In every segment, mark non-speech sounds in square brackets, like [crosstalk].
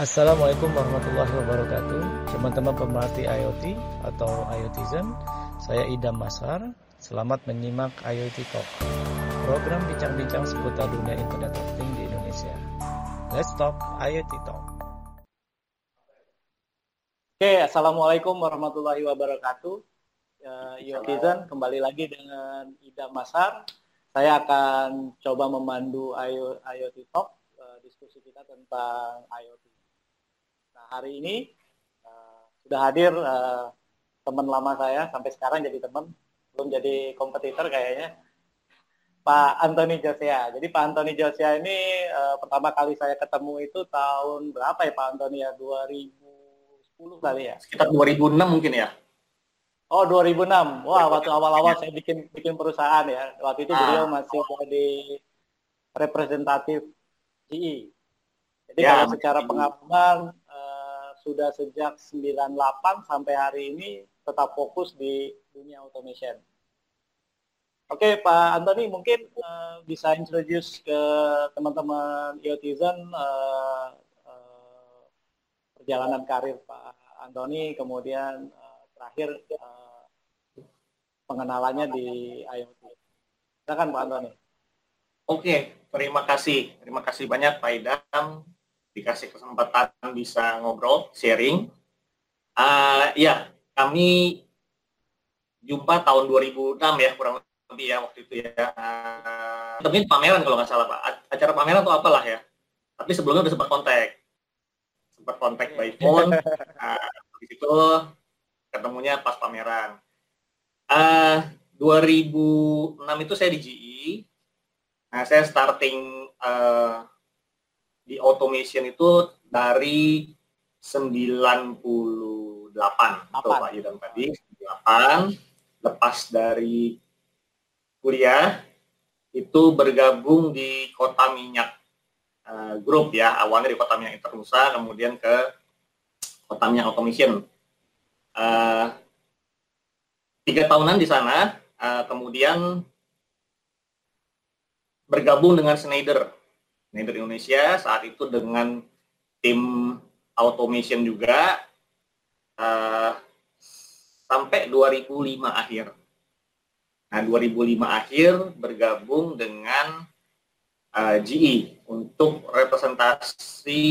Assalamualaikum warahmatullahi wabarakatuh. Teman-teman pemerhati IoT atau IoTizen Saya Idam Masar. Selamat menyimak IoT Talk Program bincang-bincang seputar dunia Internet of Things di Indonesia. Let's talk IoT Talk. Oke, Assalamualaikum warahmatullahi wabarakatuh. Uh, IoTizen kembali lagi dengan Idam Masar. Saya akan coba memandu IoT Talk uh, diskusi kita tentang IoT hari ini uh, sudah hadir uh, teman lama saya sampai sekarang jadi teman, belum jadi kompetitor kayaknya. Pak Anthony Josia. Jadi Pak Anthony Josia ini uh, pertama kali saya ketemu itu tahun berapa ya Pak Anthony ya? 2010 kali ya? Sekitar 2006 mungkin ya? Oh 2006. Wah waktu awal-awal saya bikin bikin perusahaan ya. Waktu itu ah. beliau masih jadi representatif GE. Jadi ya, kalau secara pengalaman sudah sejak 98 sampai hari ini tetap fokus di dunia automation. Oke Pak Antoni mungkin uh, bisa introduce ke teman-teman IoTizen uh, uh, perjalanan karir Pak Antoni kemudian uh, terakhir uh, pengenalannya di IoT. Silakan Pak Antoni. Oke, terima kasih. Terima kasih banyak Pak Idam dikasih kesempatan bisa ngobrol, sharing. Uh, ya, kami jumpa tahun 2006 ya kurang lebih ya waktu itu ya. Uh, tapi pameran kalau nggak salah Pak. Acara pameran atau apalah ya. Tapi sebelumnya udah sempat kontak. Sempat kontak by phone. Uh, di ketemunya pas pameran. Uh, 2006 itu saya di GE. Nah, saya starting uh, di automation itu dari 98 betul Pak Yudam tadi 98 lepas dari kuliah itu bergabung di Kota Minyak uh, Group ya. Awalnya di Kota Minyak Internusa kemudian ke Kota Minyak Automation. Uh, tiga tahunan di sana uh, kemudian bergabung dengan Schneider Schneider Indonesia saat itu dengan tim automation juga uh, sampai 2005 akhir. Nah, 2005 akhir bergabung dengan uh, eh, GE untuk representasi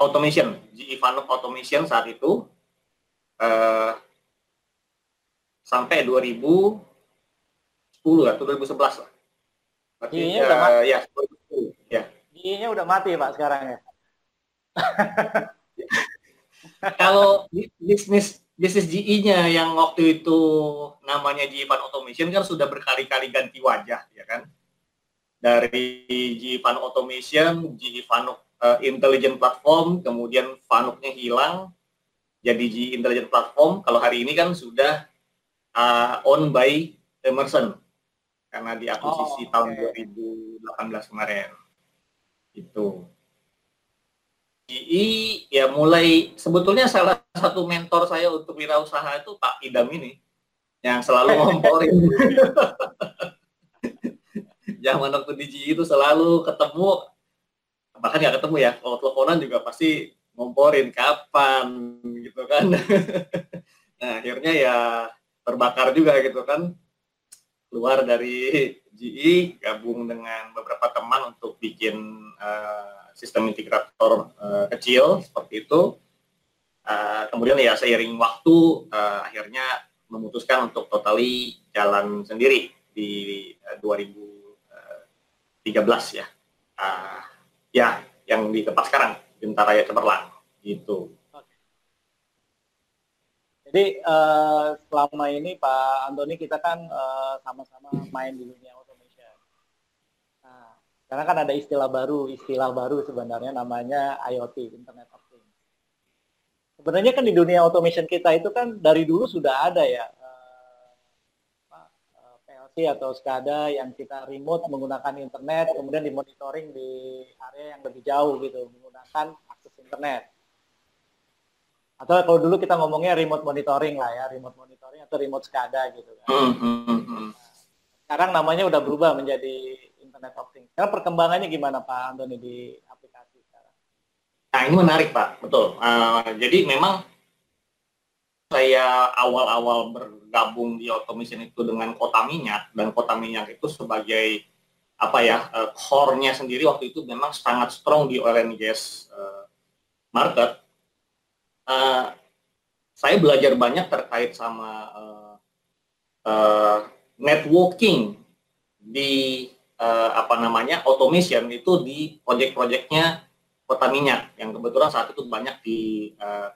automation, GE Fanuc Automation saat itu uh, sampai 2010 atau 2011 lah. Artinya udah mati. Ya, ya. GI-nya udah mati Pak sekarang ya. [laughs] Kalau bisnis bisnis GE-nya yang waktu itu namanya GE Fan Automation kan sudah berkali-kali ganti wajah ya kan. Dari GE Fan Automation, GE Fanuc uh, Intelligent Platform, kemudian Fanucnya hilang jadi GE Intelligent Platform. Kalau hari ini kan sudah uh, owned by Emerson karena diakuisisi oh, tahun okay. 2018 kemarin. Itu. GI ya mulai sebetulnya salah satu mentor saya untuk wirausaha itu Pak Idam ini yang selalu ngomporin. [laughs] Zaman waktu di GI itu selalu ketemu bahkan nggak ketemu ya kalau teleponan juga pasti ngomporin kapan gitu kan. [laughs] nah akhirnya ya terbakar juga gitu kan keluar dari GE gabung dengan beberapa teman untuk bikin uh, sistem integrator uh, kecil seperti itu. Uh, kemudian ya seiring waktu uh, akhirnya memutuskan untuk totali jalan sendiri di uh, 2013 ya. Uh, ya yang di tempat sekarang Bintara Raya Cemerlang gitu. Jadi uh, selama ini Pak Antoni kita kan uh, sama-sama main di dunia automation. Nah, karena kan ada istilah baru, istilah baru sebenarnya namanya IoT, Internet of Things. Sebenarnya kan di dunia automation kita itu kan dari dulu sudah ada ya uh, PLC atau SCADA yang kita remote menggunakan internet, kemudian dimonitoring di area yang lebih jauh gitu menggunakan akses internet atau kalau dulu kita ngomongnya remote monitoring lah ya, remote monitoring atau remote SCADA gitu kan. Hmm, hmm, hmm, sekarang namanya udah berubah menjadi Internet of Things. Sekarang perkembangannya gimana Pak Antoni di aplikasi? Nah ini menarik Pak, betul. Uh, jadi memang saya awal-awal bergabung di automation itu dengan kota minyak dan kota minyak itu sebagai apa ya uh, core-nya sendiri waktu itu memang sangat strong di oil and gas uh, market. Uh, saya belajar banyak terkait sama uh, uh, networking di uh, apa namanya automation itu di project-projectnya kota minyak yang kebetulan saat itu banyak di uh,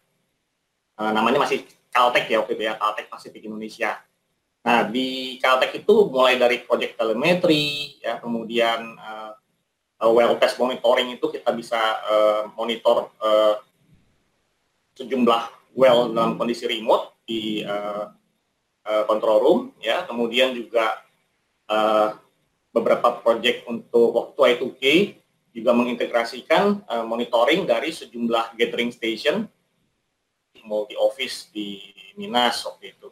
uh, namanya masih Caltech ya waktu itu ya Caltech Pacific Indonesia. Nah di Caltech itu mulai dari project telemetri ya kemudian uh, well test monitoring itu kita bisa uh, monitor uh, sejumlah well dalam kondisi remote di uh, uh, control room ya. Kemudian juga uh, beberapa project untuk waktu I2K juga mengintegrasikan uh, monitoring dari sejumlah gathering station multi office di Minas waktu itu.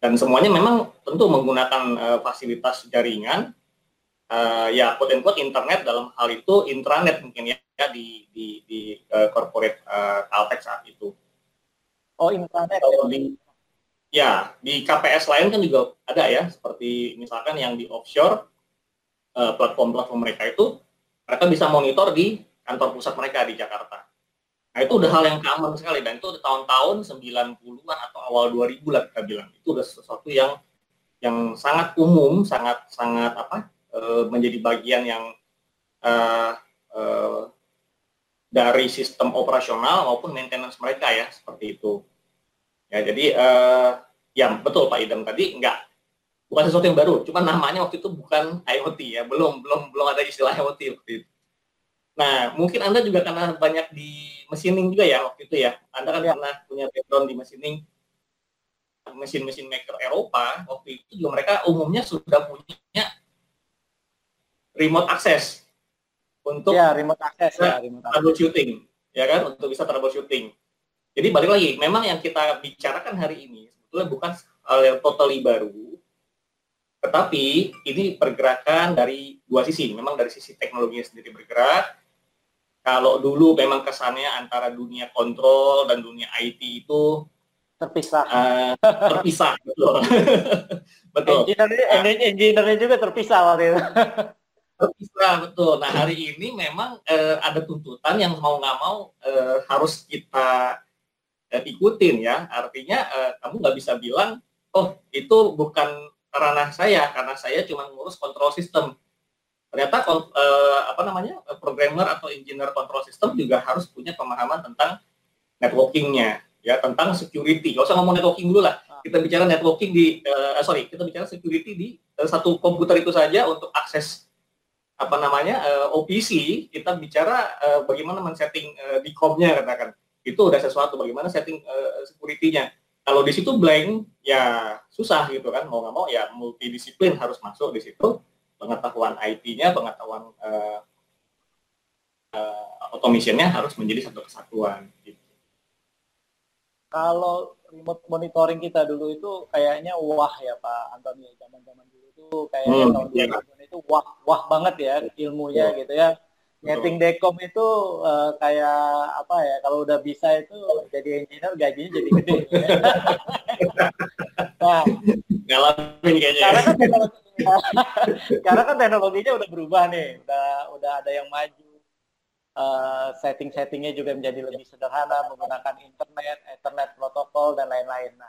Dan semuanya memang tentu menggunakan uh, fasilitas jaringan uh, ya quote unquote internet dalam hal itu intranet mungkin ya, ya di di di uh, corporate uh, Caltech saat itu oh intranet kalau di ya di KPS lain kan juga ada ya seperti misalkan yang di offshore Eh, platform-platform mereka itu mereka bisa monitor di kantor pusat mereka di Jakarta. Nah itu udah hal yang common sekali dan itu tahun-tahun 90-an atau awal 2000 lah kita bilang. Itu udah sesuatu yang yang sangat umum, sangat sangat apa e, menjadi bagian yang e, e, dari sistem operasional maupun maintenance mereka ya seperti itu. Ya jadi e, ya betul Pak Idam tadi enggak bukan sesuatu yang baru, cuma namanya waktu itu bukan IoT ya, belum belum belum ada istilah IoT waktu itu. Nah, mungkin Anda juga karena banyak di mesinning juga ya waktu itu ya. Anda kan ya. pernah punya background di mesinning mesin-mesin maker Eropa, waktu itu juga mereka umumnya sudah punya remote access untuk ya, remote access ya, remote troubleshooting, ya kan, untuk bisa troubleshooting. Jadi balik lagi, memang yang kita bicarakan hari ini sebetulnya bukan hal yang totally baru, tetapi ini pergerakan dari dua sisi. Memang dari sisi teknologinya sendiri bergerak. Kalau dulu memang kesannya antara dunia kontrol dan dunia IT itu terpisah. Uh, terpisah, betul. [laughs] betul. Engineer, nah, engineer juga terpisah waktu itu. [laughs] terpisah, betul. Nah hari ini memang uh, ada tuntutan yang mau nggak mau uh, harus kita uh, ikutin ya. Artinya kamu nggak bisa bilang, oh itu bukan ranah saya karena saya cuma ngurus kontrol sistem. Ternyata eh, apa namanya programmer atau engineer kontrol sistem juga harus punya pemahaman tentang networkingnya, ya tentang security. Gak usah ngomong networking dulu lah. Ah. Kita bicara networking di eh, sorry, kita bicara security di eh, satu komputer itu saja untuk akses apa namanya uh, eh, OPC. Kita bicara uh, bagaimana men-setting uh, di komnya katakan. Itu udah sesuatu. Bagaimana setting uh, security-nya kalau di situ blank ya susah gitu kan mau nggak mau ya multidisiplin harus masuk di situ pengetahuan IT-nya pengetahuan uh, uh, automation-nya harus menjadi satu kesatuan gitu. Kalau remote monitoring kita dulu itu kayaknya wah ya Pak Antoni zaman-zaman dulu itu kayaknya hmm, tahun iya. 2000 itu wah wah banget ya ilmunya gitu ya Nyeting dekom itu uh, kayak apa ya kalau udah bisa itu jadi engineer gajinya jadi gede. Ya. [laughs] nah, ngalamin kayaknya. Karena kan teknologinya, [laughs] karena kan teknologinya udah berubah nih, udah udah ada yang maju. Uh, setting-settingnya juga menjadi lebih sederhana menggunakan internet, ethernet protokol dan lain-lain. Nah,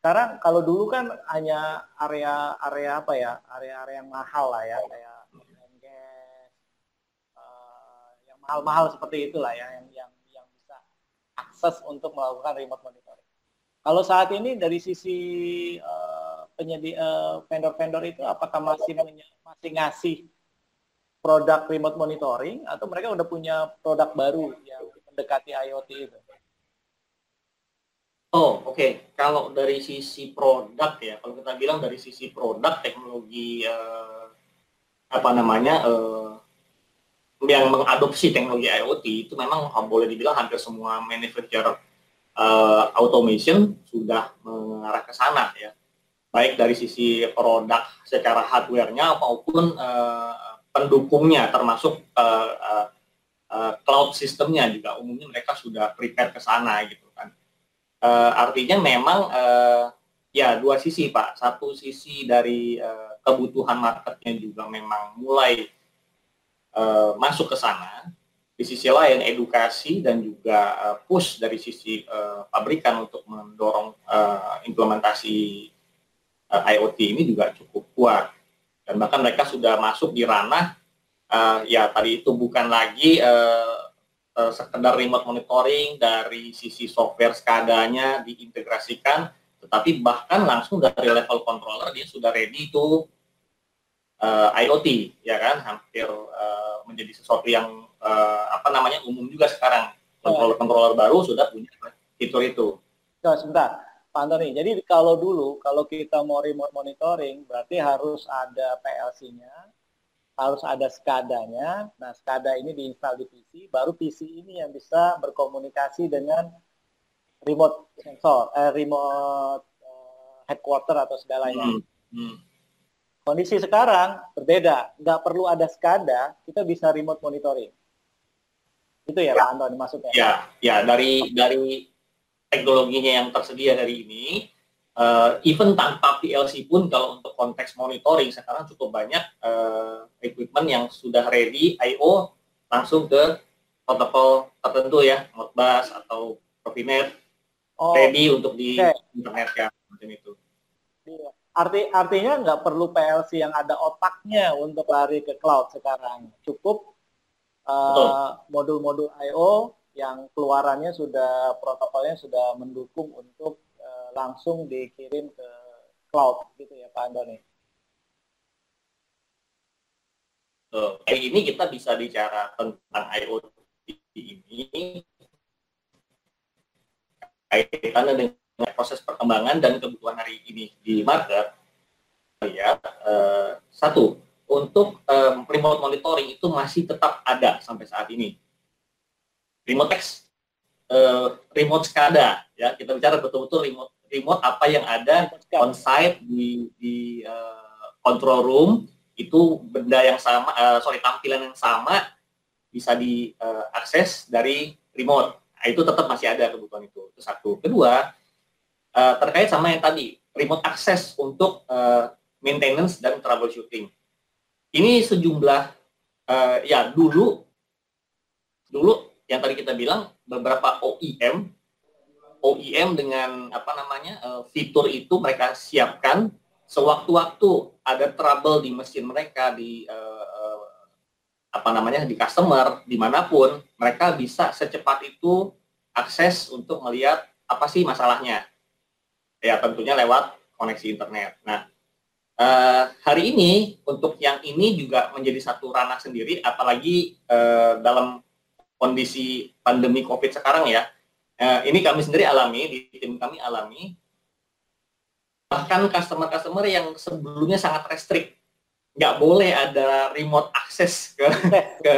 sekarang kalau dulu kan hanya area-area apa ya, area-area yang mahal lah ya, kayak mahal-mahal seperti itulah ya yang yang yang bisa akses untuk melakukan remote monitoring. Kalau saat ini dari sisi uh, penyedia uh, vendor-vendor itu apakah masih masih ngasih produk remote monitoring atau mereka udah punya produk baru yang mendekati IoT itu? Oh, oke. Okay. Kalau dari sisi produk ya, kalau kita bilang dari sisi produk teknologi uh, apa namanya uh, yang mengadopsi teknologi IoT itu memang boleh dibilang hampir semua manufacturer uh, automation sudah mengarah ke sana ya baik dari sisi produk secara hardware-nya maupun uh, pendukungnya termasuk uh, uh, uh, cloud sistemnya juga umumnya mereka sudah prepare ke sana gitu kan. Uh, artinya memang uh, ya dua sisi Pak. Satu sisi dari uh, kebutuhan marketnya juga memang mulai uh, masuk ke sana. Di sisi lain edukasi dan juga uh, push dari sisi uh, pabrikan untuk mendorong uh, implementasi uh, IoT ini juga cukup kuat. Dan bahkan mereka sudah masuk di ranah uh, ya tadi itu bukan lagi uh, uh, sekedar remote monitoring dari sisi software skadanya diintegrasikan tetapi bahkan langsung dari level controller dia sudah ready to uh, IoT ya kan? Hampir uh, menjadi sesuatu yang uh, apa namanya umum juga sekarang. Controller-controller baru sudah punya fitur itu. Ya, sebentar, Pak Antoni. Jadi kalau dulu kalau kita mau remote monitoring berarti harus ada PLC-nya, harus ada SCADA-nya. Nah, SCADA ini diinstal di PC, baru PC ini yang bisa berkomunikasi dengan remote sensor, eh, remote uh, headquarter atau segalanya. Hmm. Hmm. Kondisi sekarang berbeda, nggak perlu ada SCADA, kita bisa remote monitoring. Itu ya, ya. Pak Anton maksudnya? Ya, ya dari dari teknologinya yang tersedia dari ini, uh, even tanpa PLC pun kalau untuk konteks monitoring sekarang cukup banyak uh, equipment yang sudah ready I/O langsung ke protokol tertentu ya, Modbus atau Profinet oh, ready untuk di okay. internet ya macam itu. Iya. Arti artinya nggak perlu PLC yang ada otaknya untuk lari ke cloud sekarang. Cukup uh, modul-modul I/O yang keluarannya sudah protokolnya sudah mendukung untuk uh, langsung dikirim ke cloud gitu ya Pak Andoni. Hari ini kita bisa bicara tentang IoT ini. Kaitannya dengan proses perkembangan dan kebutuhan hari ini di market. Ya uh, satu untuk um, remote monitoring itu masih tetap ada sampai saat ini remote text uh, remote SCADA ya kita bicara betul-betul remote remote apa yang ada on site di di uh, control room itu benda yang sama uh, sorry tampilan yang sama bisa diakses uh, dari remote Nah, itu tetap masih ada kebutuhan itu. Itu satu. Kedua, uh, terkait sama yang tadi, remote access untuk uh, maintenance dan troubleshooting. Ini sejumlah, uh, ya dulu, dulu yang tadi kita bilang beberapa OEM, OEM dengan apa namanya uh, fitur itu mereka siapkan sewaktu-waktu ada trouble di mesin mereka di uh, apa namanya di customer di mana pun mereka bisa secepat itu akses untuk melihat apa sih masalahnya. Ya tentunya lewat koneksi internet. Nah eh, hari ini untuk yang ini juga menjadi satu ranah sendiri apalagi eh, dalam kondisi pandemi covid sekarang ya eh, ini kami sendiri alami di tim kami alami bahkan customer-customer yang sebelumnya sangat restrict nggak boleh ada remote access ke [laughs] ke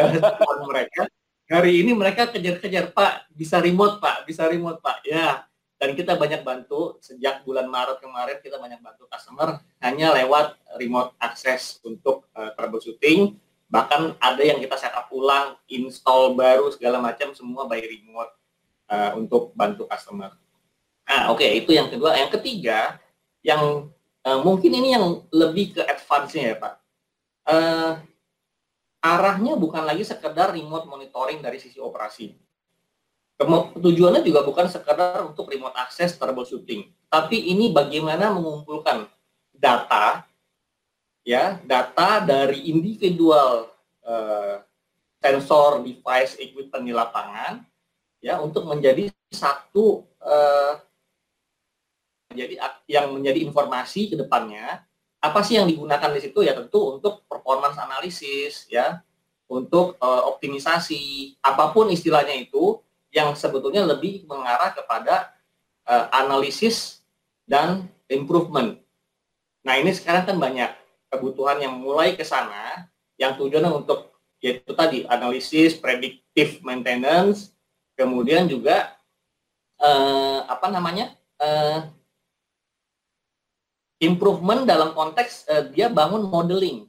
mereka. Hari ini mereka kejar-kejar Pak, bisa remote Pak, bisa remote Pak. Ya, dan kita banyak bantu sejak bulan Maret kemarin kita banyak bantu customer hanya lewat remote access untuk uh, troubleshooting. Bahkan ada yang kita setup ulang, install baru segala macam semua by remote uh, untuk bantu customer. Nah, oke okay, itu yang kedua. Yang ketiga, yang uh, mungkin ini yang lebih ke advance-nya ya Pak uh, arahnya bukan lagi sekedar remote monitoring dari sisi operasi. Tujuannya juga bukan sekedar untuk remote access troubleshooting, tapi ini bagaimana mengumpulkan data, ya data dari individual uh, sensor, device, equipment di lapangan, ya untuk menjadi satu uh, yang menjadi informasi ke depannya apa sih yang digunakan di situ ya tentu untuk performance analisis ya untuk uh, optimisasi apa pun istilahnya itu yang sebetulnya lebih mengarah kepada uh, analisis dan improvement. Nah ini sekarang kan banyak kebutuhan yang mulai ke sana yang tujuannya untuk yaitu tadi analisis, predictive maintenance, kemudian juga uh, apa namanya uh, improvement dalam konteks uh, dia bangun modeling.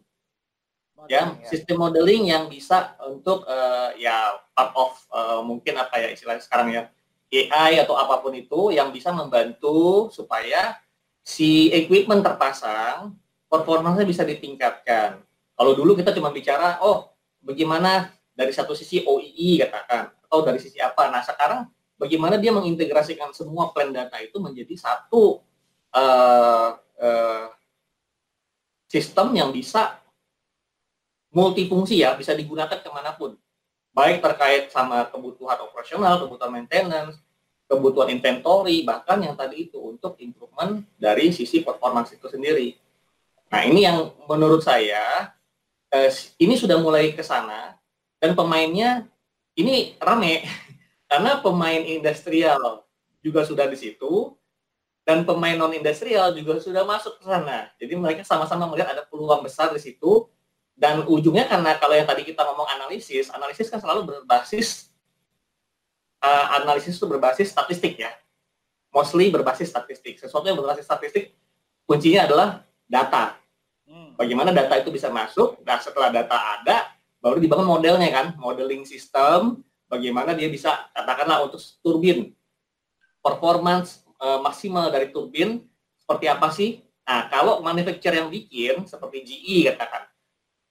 ya, ya sistem modeling yang bisa untuk uh, ya part of uh, mungkin apa ya istilahnya sekarang ya AI atau apa pun itu yang bisa membantu supaya si equipment terpasang performanya bisa ditingkatkan. Kalau dulu kita cuma bicara oh bagaimana dari satu sisi OII katakan atau dari sisi apa. Nah, sekarang bagaimana dia mengintegrasikan semua plan data itu menjadi satu uh, uh, sistem yang bisa multifungsi ya, bisa digunakan ke mana pun baik terkait sama kebutuhan operasional, kebutuhan maintenance, kebutuhan inventory, bahkan yang tadi itu untuk improvement dari sisi performance itu sendiri. Nah ini yang menurut saya eh, ini sudah mulai ke sana dan pemainnya ini rame [laughs] karena pemain industrial juga sudah di situ dan pemain non industrial juga sudah masuk ke sana. Jadi mereka sama-sama melihat ada peluang besar di situ dan ujungnya karena kalau yang tadi kita ngomong analisis, analisis kan selalu berbasis uh, analisis itu berbasis statistik ya. Mostly berbasis statistik. Sesuatu yang berbasis statistik kuncinya adalah data. Bagaimana data itu bisa masuk? Nah, setelah data ada, baru dibangun modelnya kan, modeling sistem, bagaimana dia bisa katakanlah untuk turbin performance uh, maksimal dari turbin seperti apa sih? Nah, kalau manufacturer yang bikin seperti GE katakan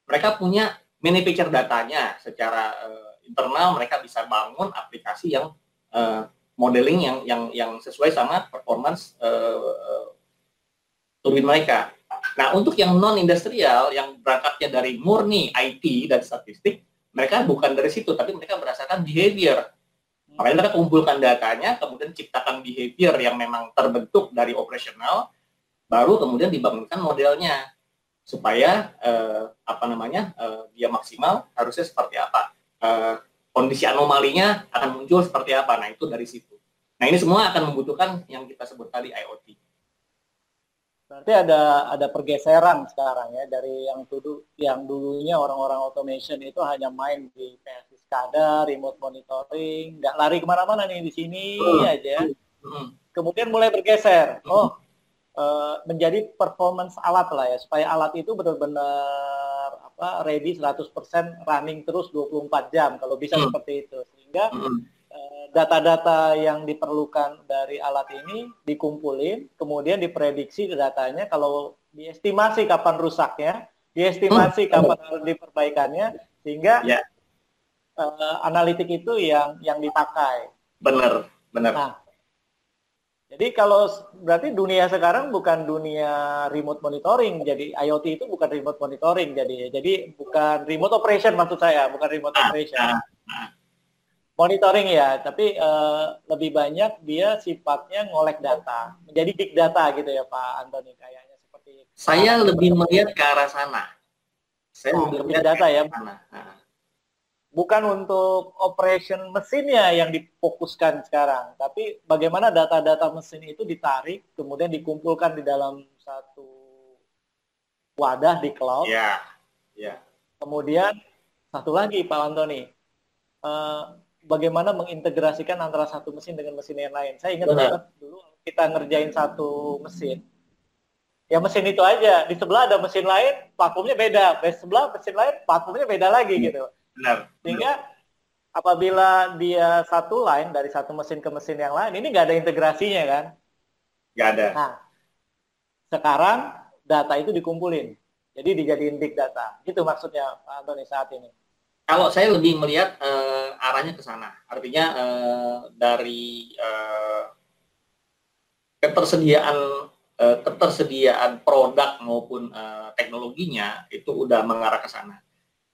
mereka punya manufacture datanya secara uh, internal mereka bisa bangun aplikasi yang uh, modeling yang yang yang sesuai sama performance uh, turbin mereka. Nah, untuk yang non industrial yang berangkatnya dari murni IT dan statistik, mereka bukan dari situ, tapi mereka berdasarkan behavior. Makanya mereka kumpulkan datanya, kemudian ciptakan behavior yang memang terbentuk dari operasional, baru kemudian dibangunkan modelnya. Supaya uh, apa namanya uh, dia maksimal harusnya seperti apa. Uh, kondisi anomalinya akan muncul seperti apa. Nah itu dari situ. Nah ini semua akan membutuhkan yang kita sebut tadi IoT berarti ada ada pergeseran sekarang ya dari yang dulu yang dulunya orang-orang automation itu hanya main di PLC SCADA, remote monitoring, nggak lari ke mana-mana nih di sini hmm. aja. Hmm. Kemudian mulai bergeser, oh Eh, menjadi performance alat lah ya supaya alat itu benar-benar apa ready 100% running terus 24 jam kalau bisa hmm. seperti itu sehingga hmm. Eh, data-data yang diperlukan dari alat ini dikumpulin kemudian diprediksi datanya kalau diestimasi kapan rusaknya diestimasi hmm. kapan harus diperbaikannya sehingga. Ya. uh, analitik itu yang yang dipakai benar benar nah, jadi kalau berarti dunia sekarang bukan dunia remote monitoring, jadi IoT itu bukan remote monitoring, jadi jadi bukan remote operation maksud saya, bukan remote ah, operation. Ah, ah. Monitoring ya, tapi uh, lebih banyak dia sifatnya ngolek data, menjadi big data gitu ya Pak Antoni kayaknya seperti. Saya lebih melihat ke arah sana. Saya oh, lebih melihat data ya. Sana. Nah bukan untuk operation mesinnya yang difokuskan sekarang, tapi bagaimana data-data mesin itu ditarik, kemudian dikumpulkan di dalam satu wadah di cloud. Ya, yeah. ya. Yeah. Kemudian satu lagi Pak Antoni, uh, bagaimana mengintegrasikan antara satu mesin dengan mesin yang lain. Saya ingat banget dulu kita ngerjain satu mesin, ya mesin itu aja. Di sebelah ada mesin lain, platformnya beda. Di sebelah mesin lain, platformnya beda lagi hmm. gitu. Benar. Sehingga apabila dia satu line dari satu mesin ke mesin yang lain, ini nggak ada integrasinya kan? Nggak ada. Nah, sekarang data itu dikumpulin. Jadi dijadiin big data. Itu maksudnya Pak Antoni saat ini. Kalau saya lebih melihat uh, arahnya ke sana. Artinya uh, dari uh, ketersediaan uh, ketersediaan produk maupun uh, teknologinya itu udah mengarah ke sana.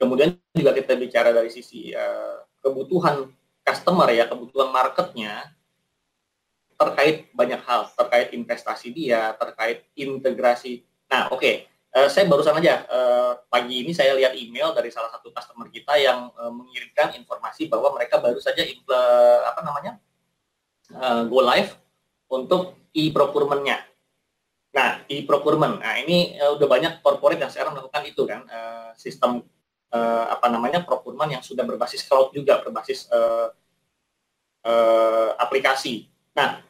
Kemudian juga kita bicara dari sisi uh, kebutuhan customer ya, kebutuhan marketnya terkait banyak hal, terkait investasi dia, terkait integrasi. Nah, oke, okay. Uh, saya barusan aja uh, pagi ini saya lihat email dari salah satu customer kita yang uh, mengirimkan informasi bahwa mereka baru saja impl apa namanya uh, go live untuk e-procurementnya. Nah, e-procurement. Nah, ini uh, udah banyak corporate yang sekarang melakukan itu kan, uh, sistem uh, apa namanya procurement yang sudah berbasis cloud juga berbasis uh, uh, aplikasi. Nah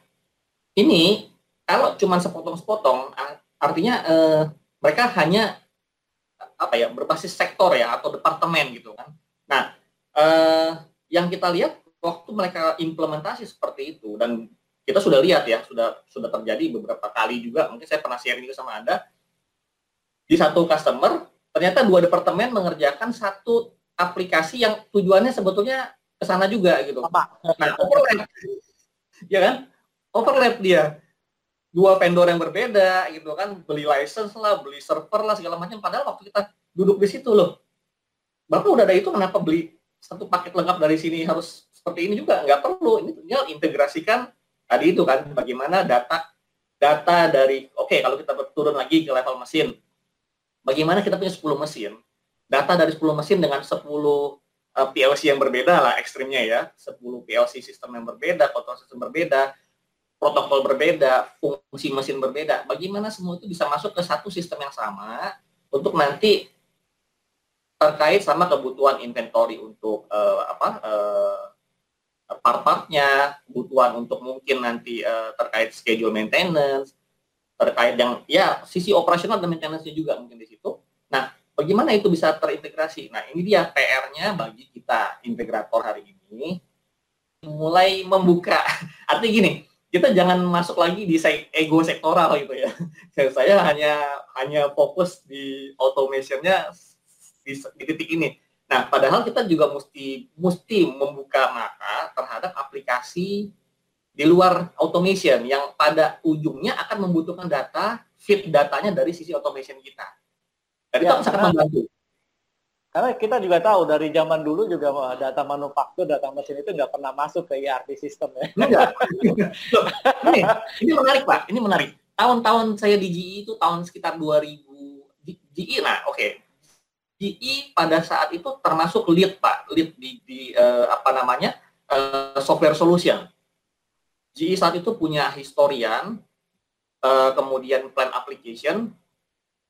ini kalau cuma sepotong-sepotong artinya uh, mereka hanya apa ya berbasis sektor ya atau departemen gitu kan. Nah, eh, yang kita lihat waktu mereka implementasi seperti itu dan kita sudah lihat ya sudah sudah terjadi beberapa kali juga mungkin saya pernah sharing juga sama anda di satu customer ternyata dua departemen mengerjakan satu aplikasi yang tujuannya sebetulnya ke sana juga gitu. Nah, overlap. ya kan? Overlap dia. Dua vendor yang berbeda gitu kan, beli license lah, beli server lah segala macam. Padahal waktu kita duduk di situ loh. Bapak udah ada itu kenapa beli satu paket lengkap dari sini harus seperti ini juga? Nggak perlu. Ini tinggal integrasikan tadi itu kan bagaimana data data dari oke okay, kalau kita turun lagi ke level mesin. Bagaimana kita punya 10 mesin? Data dari 10 mesin dengan 10 uh, PLC yang berbeda lah ekstrimnya ya. 10 PLC sistem yang berbeda kontrol sistem berbeda protokol berbeda fungsi mesin berbeda bagaimana semua itu bisa masuk ke satu sistem yang sama untuk nanti terkait sama kebutuhan inventory untuk uh, apa uh, part-partnya kebutuhan untuk mungkin nanti uh, terkait schedule maintenance terkait yang ya sisi operasional dan maintenance-nya juga mungkin di situ nah Bagaimana itu bisa terintegrasi? Nah, ini dia PR-nya bagi kita integrator hari ini mulai membuka. [laughs] Artinya gini, kita jangan masuk lagi di ego sektoral gitu ya. [laughs] Saya hanya hanya fokus di automationnya di, di titik ini. Nah, padahal kita juga mesti mesti membuka mata terhadap aplikasi di luar automation yang pada ujungnya akan membutuhkan data, fit datanya dari sisi automation kita. Dan ya, itu sangat membantu. Karena kita juga tahu dari zaman dulu juga data manufaktur, data mesin itu nggak pernah masuk ke ERP sistem ya. Enggak. ini, ini menarik Pak, ini menarik. Tahun-tahun saya di GE itu tahun sekitar 2000, GE nah oke. Okay. GE pada saat itu termasuk lead Pak, lead di, di uh, apa namanya uh, software solution. GE saat itu punya historian, uh, kemudian plan application,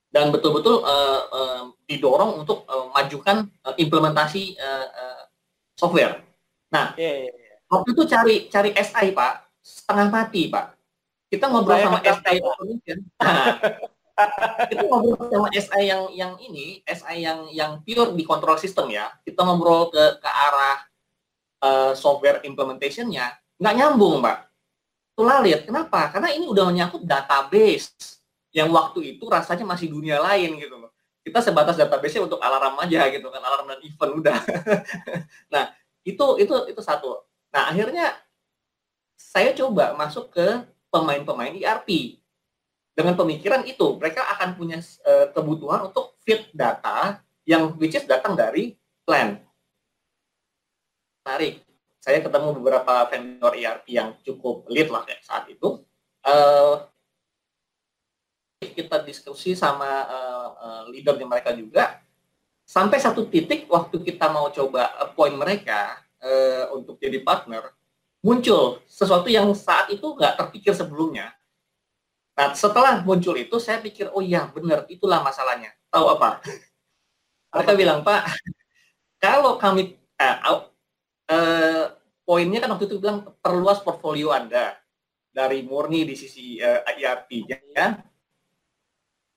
dan betul-betul uh, uh, didorong untuk uh, majukan uh, implementasi uh, uh, software. Nah, yeah, yeah, yeah. waktu itu cari cari SI Pak, setengah mati Pak. Kita ngobrol Saya sama SI nah, kita ngobrol sama SI yang yang ini, SI yang yang pure di control system ya. Kita ngobrol ke ke arah uh, software implementationnya, nggak nyambung Pak. Itu lalit. Kenapa? Karena ini udah menyangkut database yang waktu itu rasanya masih dunia lain gitu loh. Kita sebatas database untuk alarm aja gitu kan, alarm dan event udah. [laughs] nah, itu itu itu satu. Nah, akhirnya saya coba masuk ke pemain-pemain ERP. Dengan pemikiran itu, mereka akan punya uh, kebutuhan untuk fit data yang which is datang dari plan. Tarik. Saya ketemu beberapa vendor ERP yang cukup lead lah ya, saat itu. Uh, kita diskusi sama uh, uh, leader di mereka juga sampai satu titik waktu kita mau coba appoint mereka uh, untuk jadi partner muncul sesuatu yang saat itu nggak terpikir sebelumnya. Nah setelah muncul itu saya pikir oh iya benar itulah masalahnya. Tahu [laughs] apa? Mereka bilang Pak kalau kami uh, uh, poinnya kan waktu itu bilang perluas portfolio Anda dari murni di sisi uh, ERP ya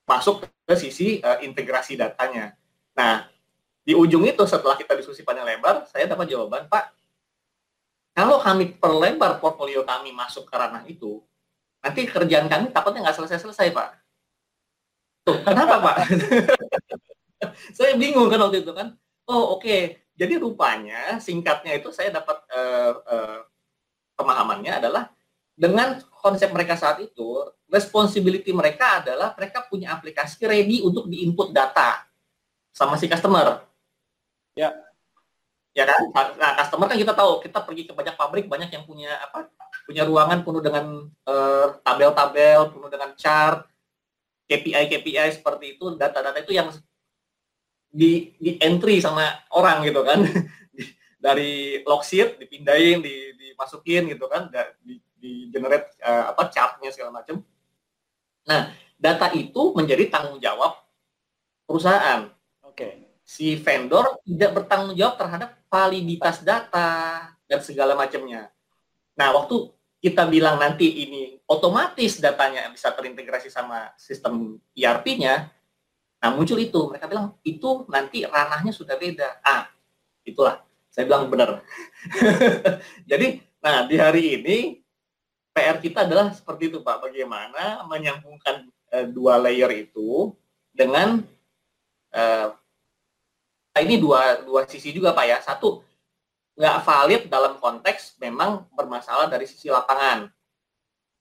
masuk ke sisi uh, integrasi datanya. Nah, di ujung itu setelah kita diskusi panjang lebar, saya dapat jawaban, Pak, kalau kami perlebar portfolio kami masuk ke ranah itu, nanti kerjaan kami takutnya nggak selesai-selesai, Pak. Tuh, kenapa, Pak? [laughs] saya bingung kan waktu itu kan. Oh, oke. Okay. Jadi rupanya singkatnya itu saya dapat uh, uh, pemahamannya adalah dengan konsep mereka saat itu, responsibility mereka adalah mereka punya aplikasi ready untuk di-input data sama si customer. Ya. Ya kan? Nah, customer kan kita tahu, kita pergi ke banyak pabrik, banyak yang punya apa? Punya ruangan penuh dengan eh, tabel-tabel, penuh dengan chart, KPI-KPI seperti itu, data-data itu yang di di entry sama orang gitu kan. [laughs] Dari log sheet dipindahin, di, dimasukin gitu kan, di, di generate uh, apa chartnya segala macam. Nah, data itu menjadi tanggung jawab perusahaan. Oke. Okay. Si vendor tidak bertanggung jawab terhadap validitas data dan segala macamnya. Nah, waktu kita bilang nanti ini otomatis datanya bisa terintegrasi sama sistem ERP-nya, Nah muncul itu, mereka bilang itu nanti ranahnya sudah beda. Ah, itulah saya bilang benar. [laughs] Jadi, nah di hari ini PR kita adalah seperti itu Pak, bagaimana menyambungkan uh, dua layer itu dengan uh, ini dua dua sisi juga Pak ya. Satu nggak valid dalam konteks memang bermasalah dari sisi lapangan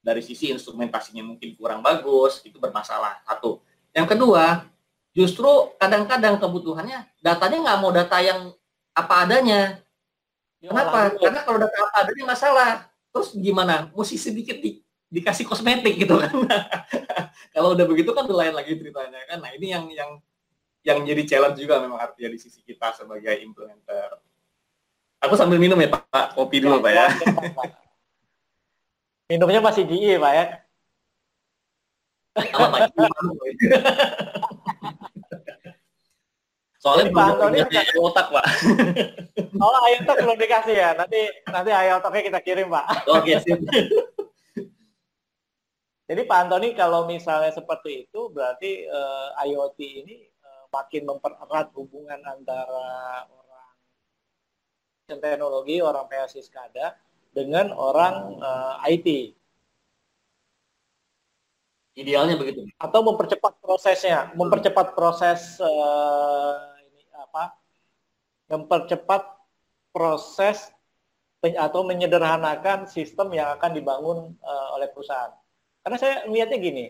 dari sisi instrumentasinya mungkin kurang bagus, itu bermasalah. Satu. Yang kedua, justru kadang-kadang kebutuhannya datanya nggak mau data yang apa adanya. Ya, Kenapa? Karena kalau data apa adanya masalah. Terus gimana? Mesti sedikit di, dikasih kosmetik gitu kan. [laughs] kalau udah begitu kan lain lagi ceritanya kan. Nah ini yang yang yang jadi challenge juga memang artinya di sisi kita sebagai implementer. Aku sambil minum ya Pak, kopi dulu Pak ya. Minumnya masih GE, Pak ya? [laughs] Soalnya Pak Antoni ayo otak, Pak. [laughs] Oh, ayo otak belum dikasih ya. Nanti nanti ayo otaknya kita kirim, Pak. Oke, sip. [laughs] Jadi Pak Antoni kalau misalnya seperti itu berarti uh, IoT ini uh, makin mempererat hubungan antara orang teknologi, orang PLC SCADA dengan orang uh, eh, IT. Idealnya begitu. Atau mempercepat prosesnya, mempercepat proses uh, apa? Mempercepat proses atau menyederhanakan sistem yang akan dibangun uh, oleh perusahaan. Karena saya melihatnya gini,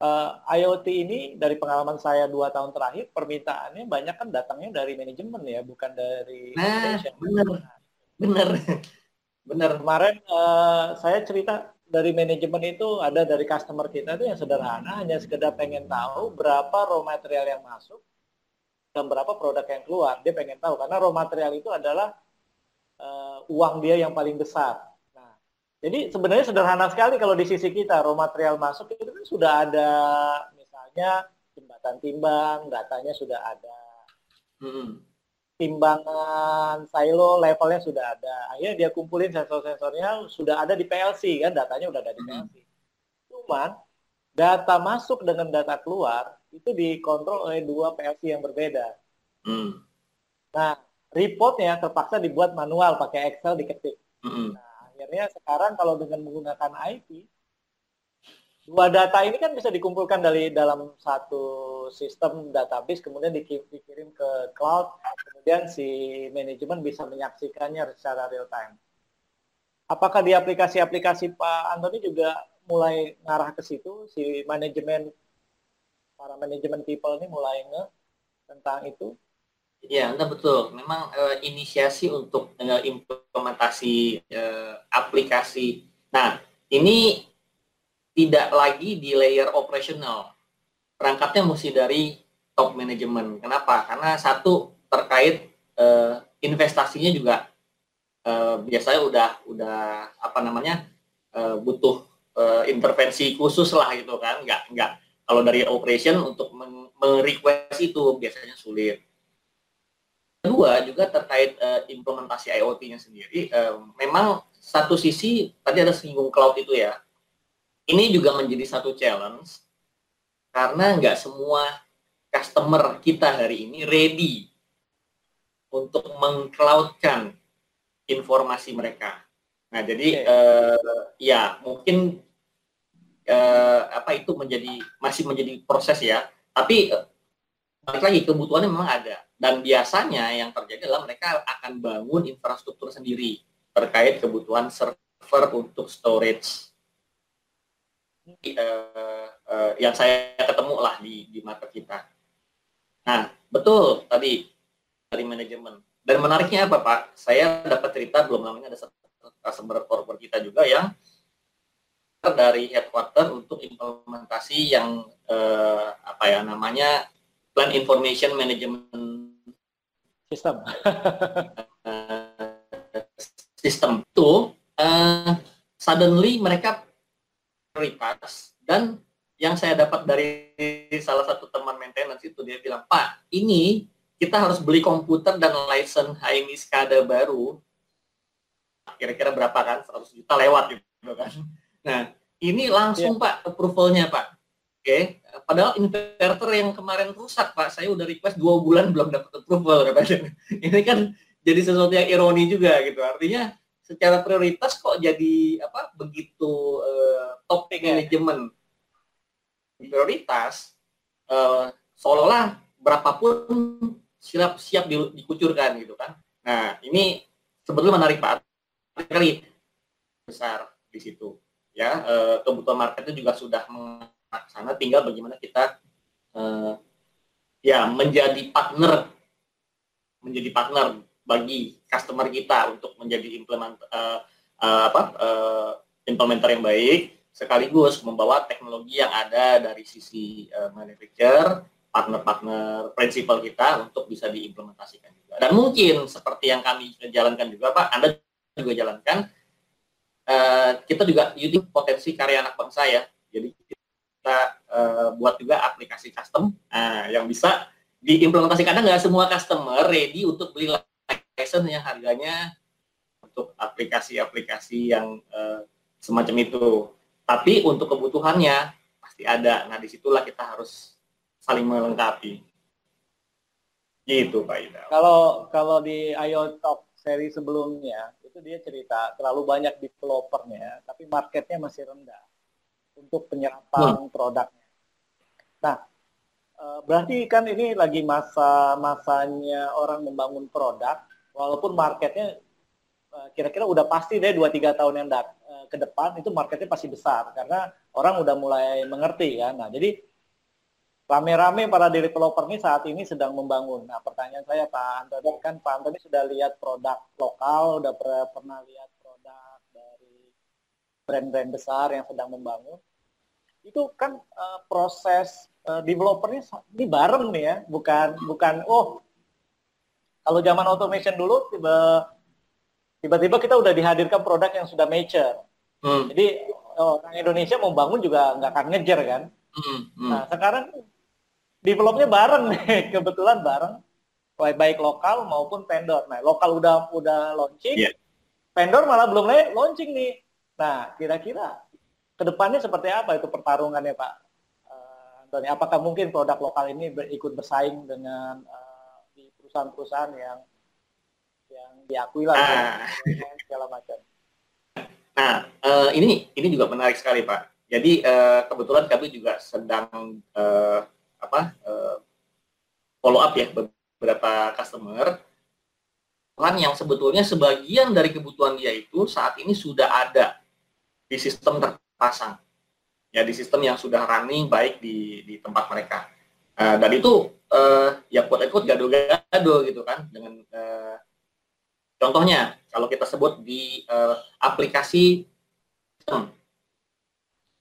uh, IoT ini dari pengalaman saya dua tahun terakhir permintaannya banyak kan datangnya dari manajemen ya, bukan dari nah, benar, benar. Benar. Kemarin uh, saya cerita dari manajemen itu ada dari customer kita itu yang sederhana hanya sekedar pengen tahu berapa raw material yang masuk dan berapa produk yang keluar. Dia pengen tahu karena raw material itu adalah uh, uang dia yang paling besar. Nah, jadi sebenarnya sederhana sekali kalau di sisi kita raw material masuk itu kan sudah ada misalnya jembatan timbang, datanya sudah ada. Hmm timbangan silo levelnya sudah ada. Akhirnya dia kumpulin sensor-sensornya sudah ada di PLC kan, datanya udah ada di PLC. Cuman data masuk dengan data keluar itu dikontrol oleh dua PLC yang berbeda. Hmm. Nah, reportnya terpaksa dibuat manual pakai Excel diketik. Hmm. Nah, akhirnya sekarang kalau dengan menggunakan IT dua data ini kan bisa dikumpulkan dari dalam satu sistem database kemudian dikirim ke cloud kemudian si manajemen bisa menyaksikannya secara real time. Apakah di aplikasi-aplikasi Pak Antoni juga mulai ngarah ke situ si manajemen para manajemen people ini mulai nge tentang itu? Ya, anda betul. Memang uh, inisiasi untuk uh, implementasi uh, aplikasi. Nah, ini tidak lagi di layer operasional. Perangkatnya mesti dari top manajemen. Kenapa? Karena satu terkait uh, investasinya juga uh, biasanya udah udah apa namanya uh, butuh uh, intervensi khusus lah gitu kan. Nggak nggak kalau dari operation untuk merequest itu biasanya sulit. Kedua juga terkait uh, implementasi IoT-nya sendiri, uh, memang satu sisi tadi ada singgung cloud itu ya ini juga menjadi satu challenge karena nggak semua customer kita hari ini ready untuk mengcloudkan informasi mereka. Nah, jadi okay. uh, eh, ya mungkin uh, apa itu menjadi masih menjadi proses ya. Tapi uh, balik lagi kebutuhannya memang ada dan biasanya yang terjadi adalah mereka akan bangun infrastruktur sendiri terkait kebutuhan server untuk storage uh, uh, yang saya ketemu lah di di market kita. Nah, betul tadi dari manajemen. Dan menariknya apa Pak? Saya dapat cerita belum namanya ada customer corporate kita juga yang dari headquarter untuk implementasi yang uh, apa ya namanya plan information management system [laughs] sistem itu uh, suddenly mereka prioritas dan yang saya dapat dari salah satu teman maintenance itu dia bilang Pak ini kita harus beli komputer dan license HMI SCADA baru. Kira-kira berapa kan? 100 juta lewat gitu kan nah ini langsung yeah. Pak approvalnya Pak okay. padahal inverter yang kemarin rusak Pak, saya udah request dua bulan belum dapat approval katanya. [laughs] Ini kan jadi sesuatu yang ironi juga gitu. Artinya secara prioritas kok jadi apa begitu uh, top manajemen prioritas uh, seolah-olah berapapun siap siap di, dikucurkan gitu kan. Nah ini sebetulnya menarik Pak sekali besar di situ ya uh, kebutuhan marketnya juga sudah sana tinggal bagaimana kita uh, ya menjadi partner menjadi partner bagi customer kita untuk menjadi implement uh, uh, apa uh, implementer yang baik sekaligus membawa teknologi yang ada dari sisi uh, manufacturer partner-partner prinsipal kita untuk bisa diimplementasikan juga. Dan mungkin seperti yang kami jalankan juga Pak Anda juga jalankan uh, kita juga using potensi karya anak bangsa ya jadi kita uh, buat juga aplikasi custom uh, yang bisa diimplementasikan karena nggak semua customer ready untuk beli license yang harganya untuk aplikasi-aplikasi yang uh, semacam itu. Tapi untuk kebutuhannya pasti ada. Nah di situlah kita harus saling melengkapi. Gitu Pak Ida. Kalau kalau di IO Talk seri sebelumnya itu dia cerita terlalu banyak developernya, tapi marketnya masih rendah untuk penyerapan hmm. produknya. Nah, eh, berarti kan ini lagi masa-masanya orang membangun produk, walaupun marketnya eh, kira-kira udah pasti deh 2-3 tahun yang eh, ke depan itu marketnya pasti besar karena orang udah mulai mengerti kan. Nah, jadi rame-rame para developer ini saat ini sedang membangun. Nah, pertanyaan saya Pak Antoni kan Pak Antoni sudah lihat produk lokal, udah pernah lihat produk dari brand-brand besar yang sedang membangun itu kan uh, proses uh, developernya ini bareng nih ya, bukan bukan oh kalau zaman automation dulu tiba tiba-tiba kita udah dihadirkan produk yang sudah mature. Hmm. Jadi orang Indonesia mau bangun juga nggak akan ngejar kan. Hmm. Hmm. Nah sekarang developnya bareng nih, [laughs] kebetulan bareng baik baik lokal maupun vendor. Nah lokal udah udah launching, yeah. vendor malah belum launching nih. Nah kira-kira ke depannya seperti apa itu pertarungannya Pak uh, Antoni? Apakah mungkin produk lokal ini ikut bersaing dengan uh, di perusahaan-perusahaan yang yang diakui lah ah. [laughs] segala macam? Nah, uh, ini ini juga menarik sekali Pak. Jadi uh, kebetulan kami juga sedang uh, apa uh, follow up ya beberapa customer kan yang sebetulnya sebagian dari kebutuhan dia itu saat ini sudah ada di sistem ter pasang ya di sistem yang sudah running baik di di tempat mereka. Uh, dan itu uh, ya quote ikut gado-gado gitu kan dengan uh, contohnya kalau kita sebut di uh, aplikasi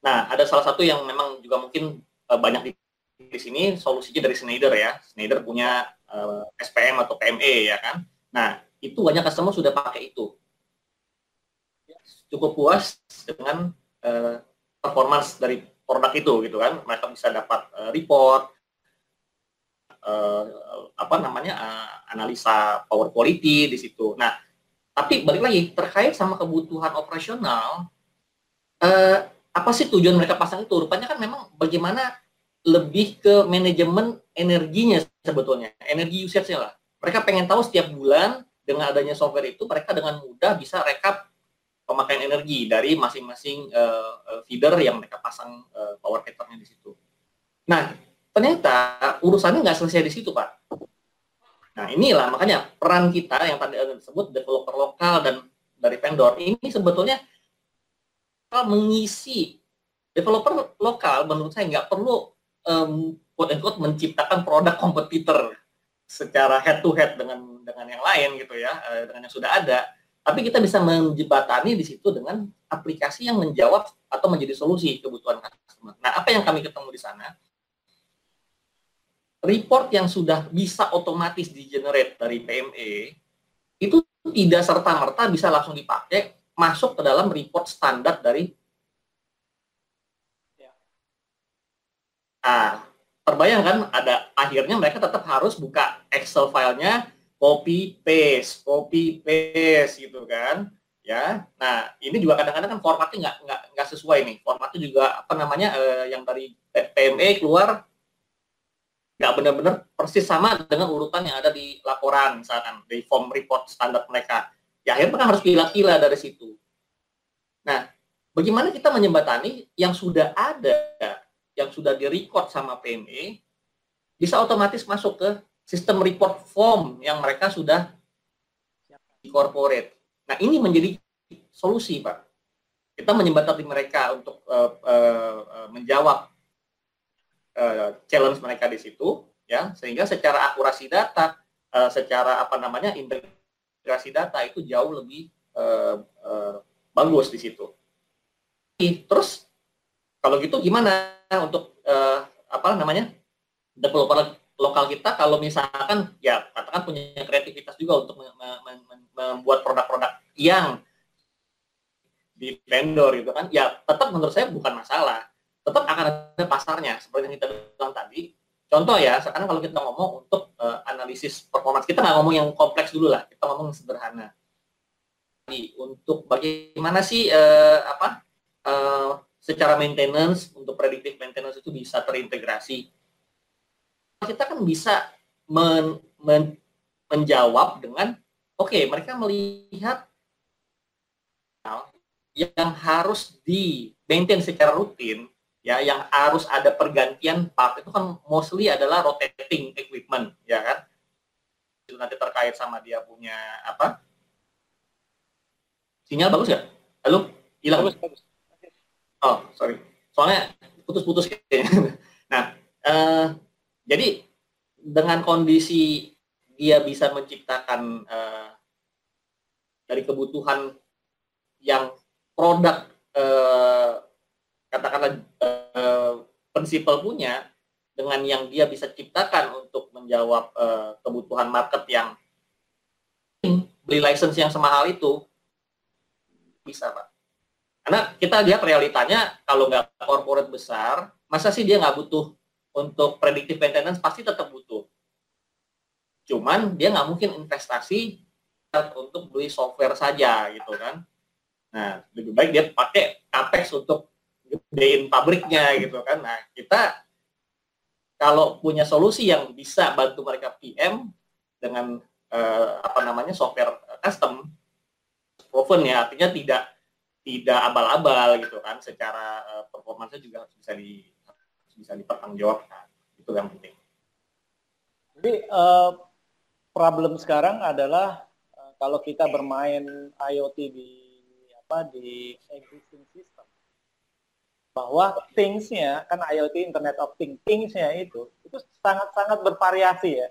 nah ada salah satu yang memang juga mungkin uh, banyak di, sini solusinya dari Schneider ya. Schneider punya uh, SPM atau PME ya kan? Nah itu banyak customer sudah pakai itu. Cukup puas dengan uh, performance dari produk itu gitu kan? Mereka bisa dapat uh, report uh, apa namanya uh, analisa power quality di situ. Nah tapi balik lagi terkait sama kebutuhan operasional uh, apa sih tujuan mereka pasang itu? Rupanya kan memang bagaimana lebih ke manajemen energinya sebetulnya energi usage-nya lah mereka pengen tahu setiap bulan dengan adanya software itu mereka dengan mudah bisa rekap pemakaian energi dari masing-masing uh, feeder yang mereka pasang uh, power meternya di situ. Nah, ternyata urusannya nggak selesai di situ, Pak. Nah, inilah makanya peran kita yang tadi disebut developer lokal dan dari vendor ini sebetulnya mengisi developer lokal menurut saya nggak perlu um, quote unquote menciptakan produk kompetitor secara head to head dengan dengan yang lain gitu ya dengan yang sudah ada tapi kita bisa menjebatani di situ dengan aplikasi yang menjawab atau menjadi solusi kebutuhan customer. Nah, apa yang kami ketemu di sana? Report yang sudah bisa otomatis di-generate dari PME itu tidak serta-merta bisa langsung dipakai masuk ke dalam report standar dari Nah, terbayangkan ada akhirnya mereka tetap harus buka Excel filenya copy paste, copy paste gitu kan. ya. Nah, ini juga kadang-kadang kan formatnya nggak nggak nggak sesuai nih. Formatnya juga apa namanya eh, yang dari PME keluar nggak benar-benar persis sama dengan urutan yang ada di laporan misalkan di form report standar mereka. Ya akhirnya kan harus pilih-pilih dari situ. Nah, bagaimana kita menjembatani yang sudah ada, yang sudah direcord sama PME, bisa otomatis masuk ke sistem report form yang mereka sudah corporate. Nah, ini menjadi solusi, Pak. Kita menyembatani mereka untuk uh, uh, menjawab uh, challenge mereka di situ, ya, sehingga secara akurasi data, uh, secara apa namanya integrasi data itu jauh lebih uh, uh, bagus di situ. Terus kalau gitu gimana untuk uh, apa namanya developer lokal kita kalau misalkan ya katakan punya kreativitas juga untuk membuat produk-produk yang di vendor gitu kan ya tetap menurut saya bukan masalah. Tetap akan ada pasarnya seperti yang kita bilang tadi. Contoh ya sekarang kalau kita ngomong untuk uh, analisis performance kita nggak ngomong yang kompleks dulu lah kita ngomong sederhana. Untuk bagaimana sih uh, apa uh, secara maintenance untuk predictive maintenance itu bisa terintegrasi. Kita kan bisa men, men, menjawab dengan oke okay, mereka melihat yang harus di maintain secara rutin ya yang harus ada pergantian part itu kan mostly adalah rotating equipment ya kan? Itu nanti terkait sama dia punya apa? Sinyal bagus ya halo? Hilang? Bagus, bagus. Oh sorry. Soalnya putus-putus kayaknya. [laughs] Nah eh, jadi dengan kondisi dia bisa menciptakan uh, dari kebutuhan yang produk uh, katakanlah uh, prinsipal punya dengan yang dia bisa ciptakan untuk menjawab uh, kebutuhan market yang beli license yang semahal itu bisa pak karena kita lihat realitanya kalau nggak corporate besar masa sih dia nggak butuh untuk predictive maintenance pasti tetap butuh. Cuman dia nggak mungkin investasi untuk beli software saja gitu kan. Nah, lebih baik dia pakai capex untuk gedein pabriknya gitu kan. Nah, kita kalau punya solusi yang bisa bantu mereka PM dengan eh, apa namanya software custom proven ya artinya tidak tidak abal-abal gitu kan. Secara uh, performanya juga bisa di bisa dipertanggungjawabkan. Itu yang penting. Jadi uh, problem sekarang adalah uh, kalau kita bermain IoT di apa di existing system bahwa things-nya kan IoT Internet of Things things-nya itu itu sangat-sangat bervariasi ya.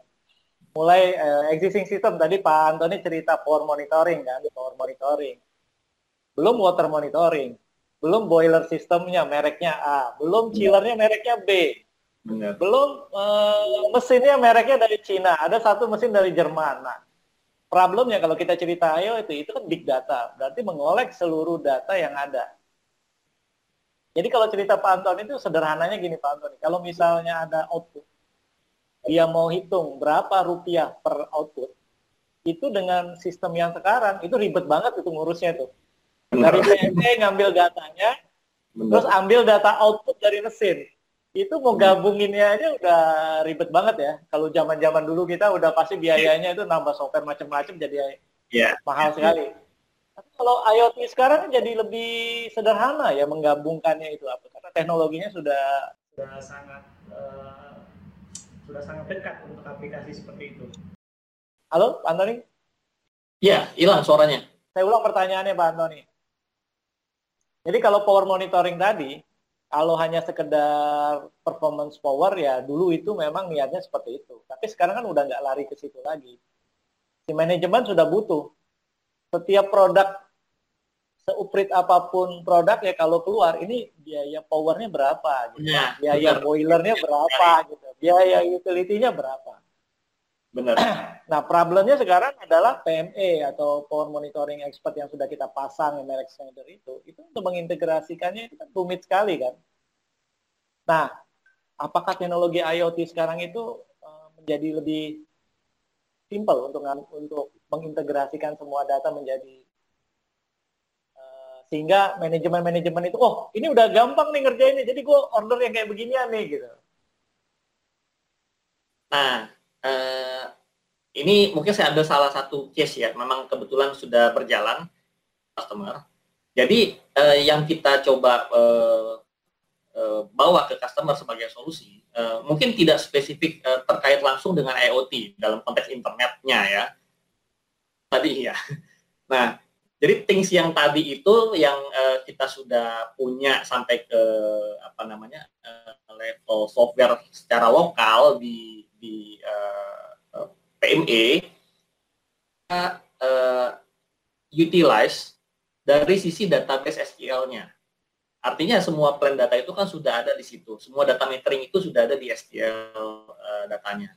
Mulai uh, existing system tadi Pak Antoni cerita power monitoring kan power monitoring belum water monitoring. Belum boiler sistemnya mereknya A, belum chillernya mereknya B, Benar. belum uh, mesinnya mereknya dari Cina, ada satu mesin dari Jerman. Nah, problemnya kalau kita cerita ayo itu itu kan big data, berarti mengolek seluruh data yang ada. Jadi kalau cerita Pak Anton itu sederhananya gini Pak Anton, kalau misalnya ada output, dia mau hitung berapa rupiah per output, itu dengan sistem yang sekarang itu ribet banget itu ngurusnya tuh dari PNT ngambil datanya, Benar. terus ambil data output dari mesin. Itu mau gabunginnya aja udah ribet banget ya. Kalau zaman-zaman dulu kita udah pasti biayanya itu nambah software macam-macam jadi yeah. mahal sekali. Tapi kalau IoT sekarang jadi lebih sederhana ya menggabungkannya itu apa? Karena teknologinya sudah sudah sangat uh, sudah sangat dekat untuk aplikasi seperti itu. Halo, Pak Antoni? Iya, hilang suaranya. Saya ulang pertanyaannya, Pak Antoni. Jadi kalau power monitoring tadi, kalau hanya sekedar performance power ya dulu itu memang niatnya seperti itu. Tapi sekarang kan udah nggak lari ke situ lagi. Si manajemen sudah butuh. Setiap produk seuprit apa pun produk ya kalau keluar ini biaya powernya berapa gitu. Ya, biaya benar. boilernya berapa gitu. Biaya utility-nya berapa. Benar. [clears throat] Nah, problemnya sekarang adalah PME atau Power Monitoring Expert yang sudah kita pasang yang merek Schneider itu, itu untuk mengintegrasikannya itu kan rumit sekali kan. Nah, apakah teknologi IoT sekarang itu uh, menjadi lebih simple untuk untuk mengintegrasikan semua data menjadi sehingga manajemen-manajemen itu oh ini udah gampang nih ngerjainnya jadi gue order yang kayak beginian nih gitu nah eh, ini mungkin saya ambil salah satu case ya. Memang kebetulan sudah berjalan customer. Jadi eh, yang kita coba eh, eh, bawa ke customer sebagai solusi eh, mungkin tidak spesifik eh, terkait langsung dengan IoT dalam konteks internetnya ya. Tadi ya. [laughs] Nah jadi things yang tadi itu yang uh, kita sudah punya sampai ke apa namanya uh, level software secara lokal di di uh, eh, PME kita uh, utilize dari sisi database SQL-nya. Artinya semua plan data itu kan sudah ada di situ. Semua data metering itu sudah ada di SQL uh, datanya.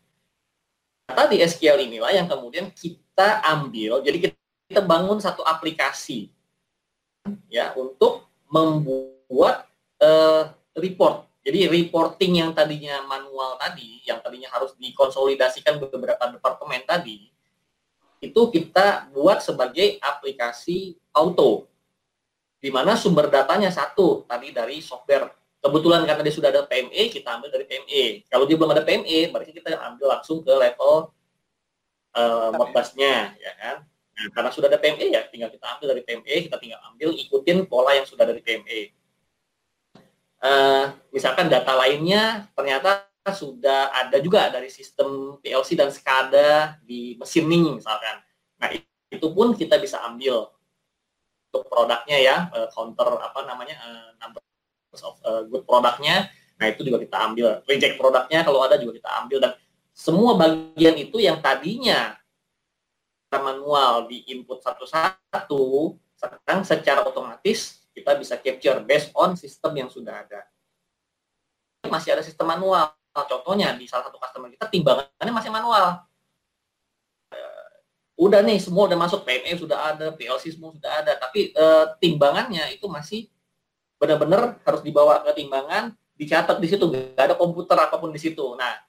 Data di SQL inilah yang kemudian kita ambil. Jadi kita kita bangun satu aplikasi ya untuk membuat uh, report. Jadi reporting yang tadinya manual tadi, yang tadinya harus dikonsolidasikan beberapa departemen tadi, itu kita buat sebagai aplikasi auto, di mana sumber datanya satu tadi dari software. Kebetulan karena dia sudah ada PME, kita ambil dari PME. Kalau dia belum ada PME, berarti kita ambil langsung ke level uh, Modbus-nya, ya kan? Nah, karena sudah ada PME ya tinggal kita ambil dari PME, kita tinggal ambil ikutin pola yang sudah dari PME. Uh, eh, misalkan data lainnya ternyata sudah ada juga dari sistem PLC dan SCADA di mesin nih misalkan. Nah itu pun kita bisa ambil untuk produknya ya uh, counter apa namanya uh, number of uh, good produknya. Nah itu juga kita ambil reject produknya kalau ada juga kita ambil dan semua bagian itu yang tadinya manual di input satu-satu, sekarang secara otomatis kita bisa capture based on sistem yang sudah ada. Masih ada sistem manual. Contohnya di salah satu customer kita timbangannya masih manual. Uh, udah nih semua udah masuk PME sudah ada, PLC semua sudah ada, tapi uh, timbangannya itu masih benar-benar harus dibawa ke timbangan, dicatat di situ, nggak ada komputer apa pun di situ. Nah,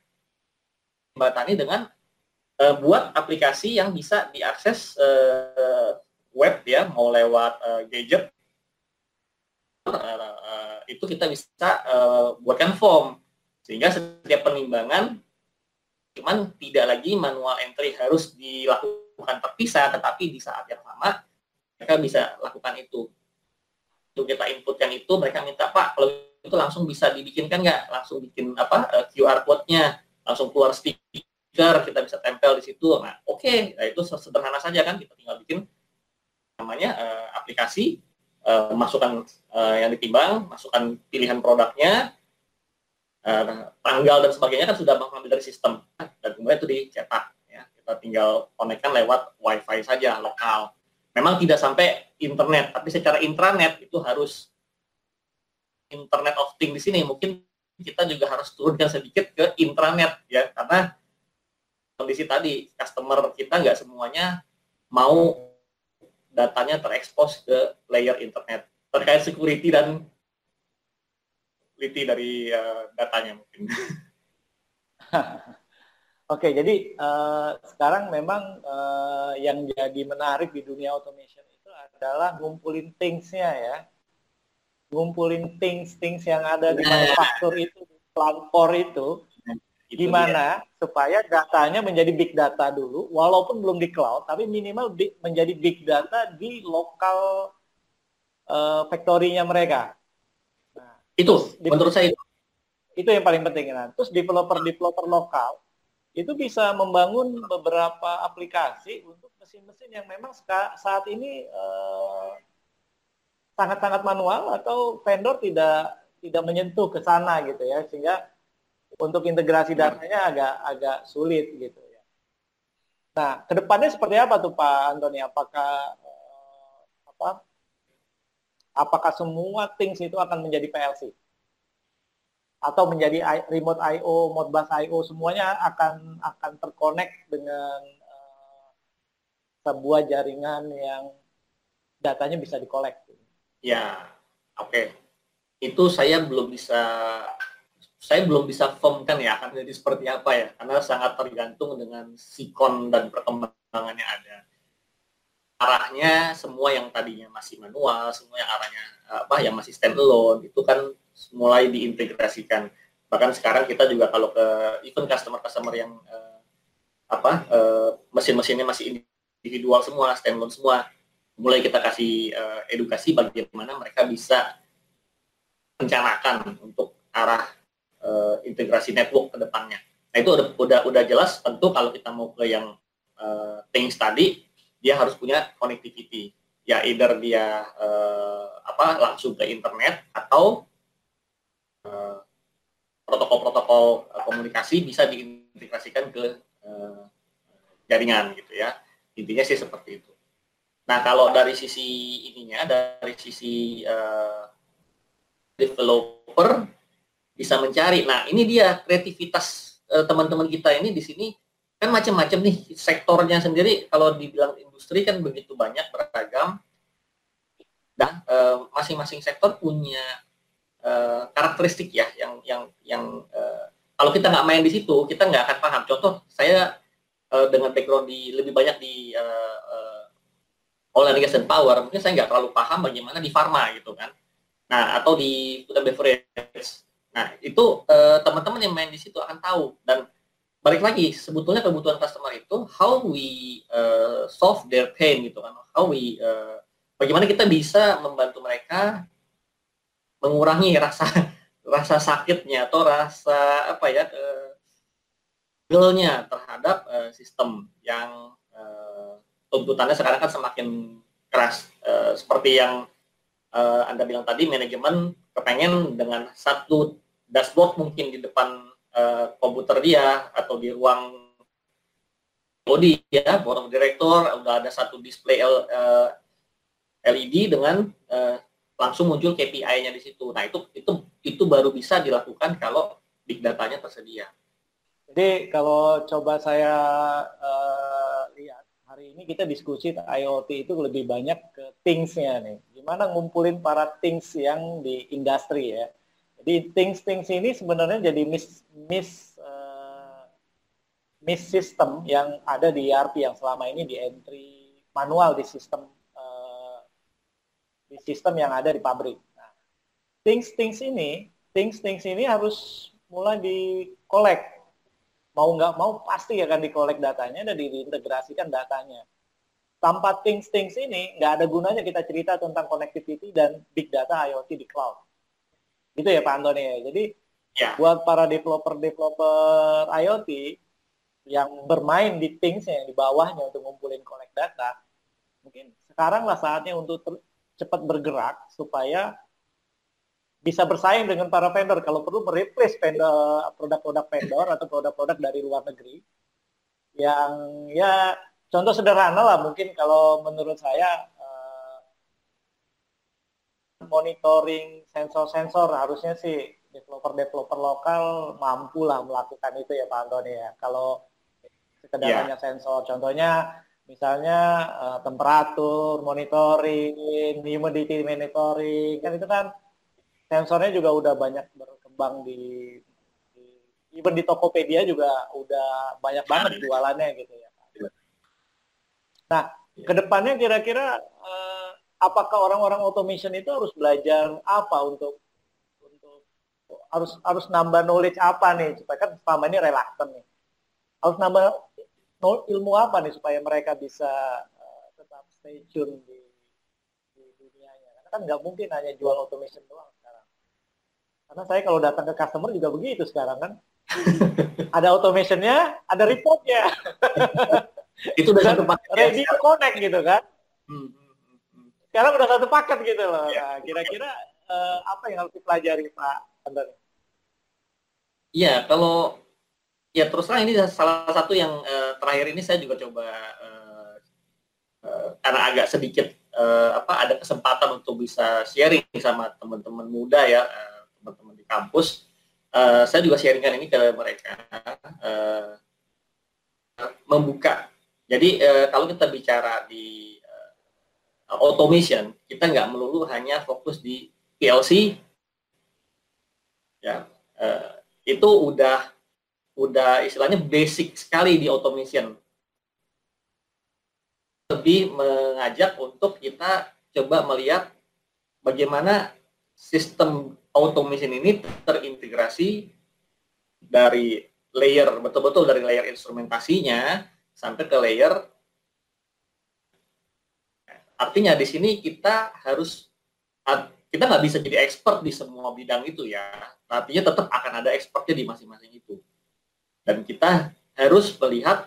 Mbak Tani dengan uh, buat aplikasi yang bisa diakses uh, web ya mau lewat gadget uh, itu kita bisa uh, buatkan form. Sehingga setiap penimbangan cuman tidak lagi manual entry harus dilakukan terpisah tetapi di saat yang sama mereka bisa lakukan itu. Untuk kita inputkan itu mereka minta pak kalau itu langsung bisa dibikinkan nggak? Langsung bikin apa QR code-nya langsung keluar stiker kita bisa tempel di situ. Nah oke okay. nah, itu sederhana saja kan kita tinggal bikin namanya uh, aplikasi uh, masukkan uh, yang ditimbang masukkan pilihan produknya uh, tanggal dan sebagainya kan sudah mengambil dari sistem dan kemudian itu dicetak ya. Kita tinggal konekkan lewat wifi saja lokal. Memang tidak sampai internet tapi secara intranet itu harus internet of things di sini. Mungkin kita juga harus turunkan sedikit ke intranet ya. Karena kondisi tadi customer kita nggak semuanya mau datanya terekspos ke layer internet terkait security dan security dari uh, datanya mungkin. [laughs] Oke, jadi uh, sekarang memang uh, yang jadi menarik di dunia automation itu adalah ngumpulin things-nya ya. Ngumpulin things-things yang ada di [laughs] manufaktur itu, di pelangkor itu, itu Gimana dia. supaya datanya menjadi big data dulu, walaupun belum di cloud, tapi minimal big, menjadi big data di lokal uh, factory-nya mereka. Nah, itu menurut saya itu. Itu yang paling penting. Nah, terus developer-developer lokal itu bisa membangun beberapa aplikasi untuk mesin-mesin yang memang saat ini eh, sangat-sangat manual atau vendor tidak tidak menyentuh ke sana gitu ya sehingga untuk integrasi datanya agak agak sulit gitu ya. Nah, ke depannya seperti apa tuh Pak Antoni? Apakah eh, apa? Apakah semua things itu akan menjadi PLC? Atau menjadi remote I/O, Modbus I/O semuanya akan akan terkonek dengan uh, sebuah jaringan yang datanya bisa dikolek. Ya, oke. Okay. Itu saya belum bisa saya belum bisa firmkan ya akan jadi seperti apa ya karena sangat tergantung dengan sikon dan perkembangan yang ada. arahnya semua yang tadinya masih manual, semua yang arahnya apa yang masih standalone itu kan mulai diintegrasikan. Bahkan sekarang kita juga kalau ke event customer-customer yang uh, apa uh, mesin-mesinnya masih individual semua, standalone semua, mulai kita kasih uh, edukasi bagaimana mereka bisa rencanakan untuk arah uh, integrasi network ke depannya. Nah itu udah udah udah jelas tentu kalau kita mau ke yang uh, things tadi dia harus punya connectivity. Ya either dia uh, apa langsung ke internet atau protokol-protokol uh, komunikasi bisa diintegrasikan ke uh, jaringan gitu ya. Intinya sih seperti itu. Nah kalau dari sisi ininya dari sisi uh, developer bisa mencari. Nah ini dia kreativitas teman-teman uh, kita ini di sini kan macam-macam nih sektornya sendiri. Kalau dibilang industri kan begitu banyak beragam. Dan uh, masing-masing sektor punya uh, karakteristik ya yang yang yang uh, kalau kita nggak main di situ kita nggak akan paham. Contoh saya uh, dengan background di lebih banyak di uh, uh, oil and gas and power mungkin saya nggak terlalu paham bagaimana di pharma gitu kan. Nah atau di food and beverage nah itu teman-teman uh, yang main di situ akan tahu. Dan balik lagi sebetulnya kebutuhan customer itu how we uh, solve their pain gitu kan. How we uh, bagaimana kita bisa membantu mereka mengurangi rasa [laughs] rasa sakitnya atau rasa apa ya uh, terhadap uh, sistem yang uh, tuntutannya sekarang kan semakin keras. Uh, seperti yang uh, anda bilang tadi manajemen kepengen dengan satu dashboard mungkin di depan uh, komputer dia atau di ruang body ya board of director udah ada satu display L, uh, eh, LED dengan uh, langsung muncul KPI-nya di situ. Nah itu itu itu baru bisa dilakukan kalau big datanya tersedia. Jadi kalau coba saya uh, ini kita diskusi IoT itu lebih banyak ke things-nya nih. Gimana ngumpulin para things yang di industri ya. Jadi things-things ini sebenarnya jadi miss miss uh, miss system yang ada di ERP yang selama ini di entry manual di sistem uh, di sistem yang ada di pabrik. Nah, things-things ini, things-things ini harus mulai di collect. Mau nggak mau pasti akan di collect datanya dan diintegrasikan datanya. Tanpa things-things ini nggak ada gunanya kita cerita tentang connectivity dan big data IoT di cloud Gitu ya Pak Antoni ya. Jadi ya. buat para developer-developer IoT yang bermain di things yang di bawahnya untuk ngumpulin collect data, mungkin sekarang lah saatnya untuk cepat bergerak supaya bisa bersaing dengan para vendor kalau perlu mereplace vendor produk-produk vendor atau produk-produk dari luar negeri yang ya contoh sederhana lah mungkin kalau menurut saya monitoring sensor-sensor harusnya sih developer-developer lokal mampu lah melakukan itu ya Pak Antoni ya. Kalau sekedar yeah. hanya sensor, contohnya misalnya uh, temperatur monitoring, humidity monitoring, kan itu kan sensornya juga udah banyak berkembang di, di even di Tokopedia juga udah banyak banget jualannya gitu ya. Nah, ke depannya kira-kira uh, apakah orang-orang automation itu harus belajar apa untuk untuk harus harus nambah knowledge apa nih? Supaya kan selama ini reluctant nih. Harus nambah ilmu apa nih supaya mereka bisa uh, tetap stay tune di, di dunianya karena kan nggak mungkin hanya jual automation doang karena saya kalau datang ke customer juga begitu sekarang kan ada automationnya ada reportnya itu udah satu paket ready to connect gitu kan hmm sekarang udah satu paket gitu loh. Ya. Nah, kira-kira uh, apa yang harus dipelajari Pak Antoni? Iya, kalau ya terus terang ini salah satu yang uh, terakhir ini saya juga coba uh, uh, karena agak sedikit uh, apa ada kesempatan untuk bisa sharing sama teman-teman muda ya, teman-teman di kampus. Uh, saya juga sharingkan ini ke mereka uh, membuka. Jadi uh, kalau kita bicara di automation kita nggak melulu hanya fokus di PLC ya uh, itu udah udah istilahnya basic sekali di automation lebih mengajak untuk kita coba melihat bagaimana sistem automation ini terintegrasi dari layer betul-betul dari layer instrumentasinya sampai ke layer. Artinya di sini kita harus kita nggak bisa jadi expert di semua bidang itu ya. Artinya tetap akan ada expertnya di masing-masing itu. Dan kita harus melihat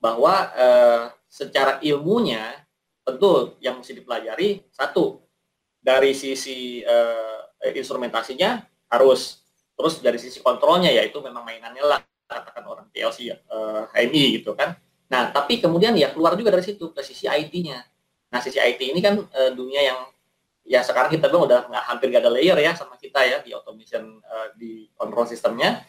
bahwa eh, secara ilmunya tentu yang mesti dipelajari satu dari sisi eh, instrumentasinya harus. Terus dari sisi kontrolnya yaitu memang mainannya lah katakan orang PLC ya, eh, HMI gitu kan. Nah tapi kemudian ya keluar juga dari situ ke sisi IT-nya nah sisi IT ini kan eh, dunia yang ya sekarang kita bilang udah nggak hampir gak ada layer ya sama kita ya di automation uh, di control sistemnya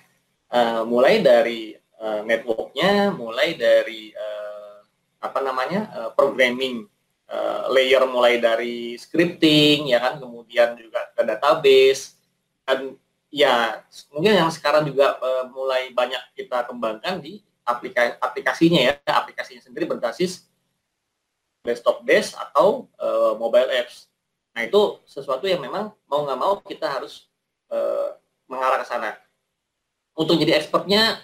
uh, mulai dari uh, networknya mulai dari uh, apa namanya uh, programming uh, layer mulai dari scripting ya kan kemudian juga ke database dan ya mungkin yang sekarang juga uh, mulai banyak kita kembangkan di aplikasi aplikasinya ya aplikasinya sendiri berbasis desktop based atau uh, mobile apps Nah itu sesuatu yang memang mau nggak mau kita harus uh, mengarah ke sana. Untuk jadi expertnya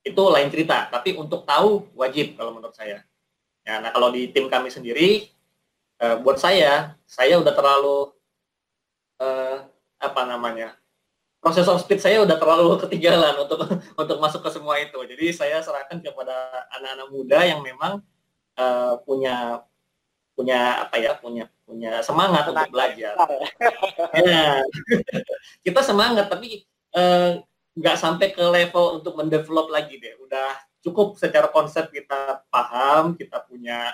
itu lain cerita, tapi untuk tahu wajib kalau menurut saya. Ya, nah kalau di tim kami sendiri, uh, buat saya, saya udah terlalu uh, apa namanya prosesor speed saya udah terlalu [laughs] ketinggalan untuk untuk masuk ke semua itu. Jadi saya serahkan kepada anak-anak muda yang memang uh, punya punya apa ya punya punya semangat Tenang. untuk belajar. ya. [laughs] kita semangat tapi nggak eh, sampai ke level untuk mendevelop lagi deh. Udah cukup secara konsep kita paham, kita punya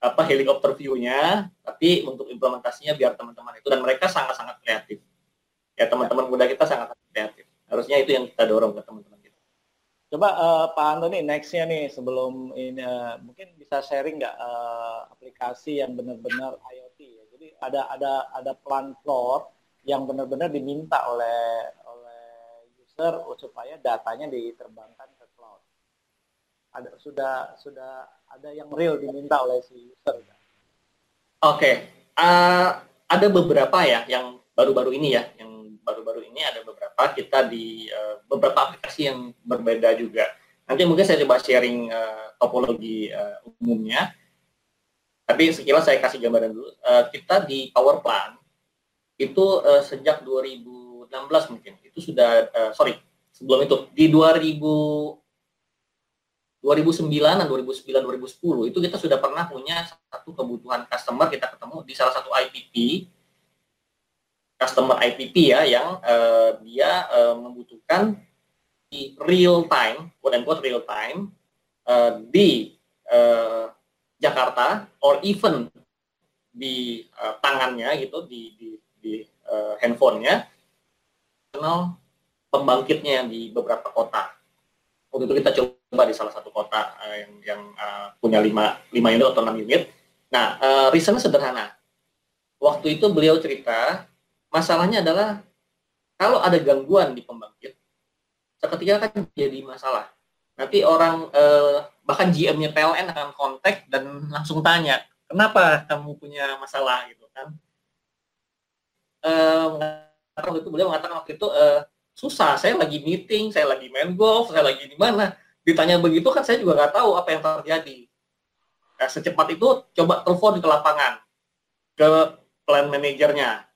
apa helikopter view-nya, tapi untuk implementasinya biar teman-teman itu dan mereka sangat-sangat kreatif. Ya teman-teman muda kita sangat kreatif. Harusnya itu yang kita dorong ke teman-teman. Coba uh, Pak Antoni nextnya nih sebelum ini uh, mungkin bisa sharing nggak uh, aplikasi yang benar-benar IoT ya. Jadi ada ada ada plan floor yang benar-benar diminta oleh oleh user supaya datanya diterbangkan. Ada sudah sudah ada yang real diminta oleh si user. Oke, okay. uh, ada beberapa ya yang baru-baru ini ya yang baru-baru ini ada beberapa kita di uh, beberapa aplikasi yang berbeda juga. Nanti mungkin saya coba sharing uh, topologi uh, umumnya. Tapi sekilas saya kasih gambaran dulu. Uh, kita di Power Plant itu uh, sejak 2016 mungkin itu sudah uh, sorry sebelum itu di 2000 2009 dan 2009 2010 itu kita sudah pernah punya satu kebutuhan customer kita ketemu di salah satu IPP customer IPP ya yang uh, dia uh, membutuhkan di real time, quote unquote real time uh, di uh, Jakarta or even di uh, tangannya gitu di di, di uh, handphonenya kenal pembangkitnya di beberapa kota. Waktu itu kita coba di salah satu kota uh, yang yang uh, punya lima lima unit atau enam unit. Nah, uh, reasonnya sederhana. Waktu itu beliau cerita Masalahnya adalah kalau ada gangguan di pembangkit, seketika akan jadi masalah. Nanti orang eh, bahkan GM-nya PLN akan kontak dan langsung tanya, kenapa kamu punya masalah gitu kan? Eh, waktu itu beliau mengatakan waktu itu eh, susah, saya lagi meeting, saya lagi main golf, saya lagi di mana. Ditanya begitu kan saya juga nggak tahu apa yang terjadi. Nah, secepat itu coba telepon ke lapangan ke plan manajernya.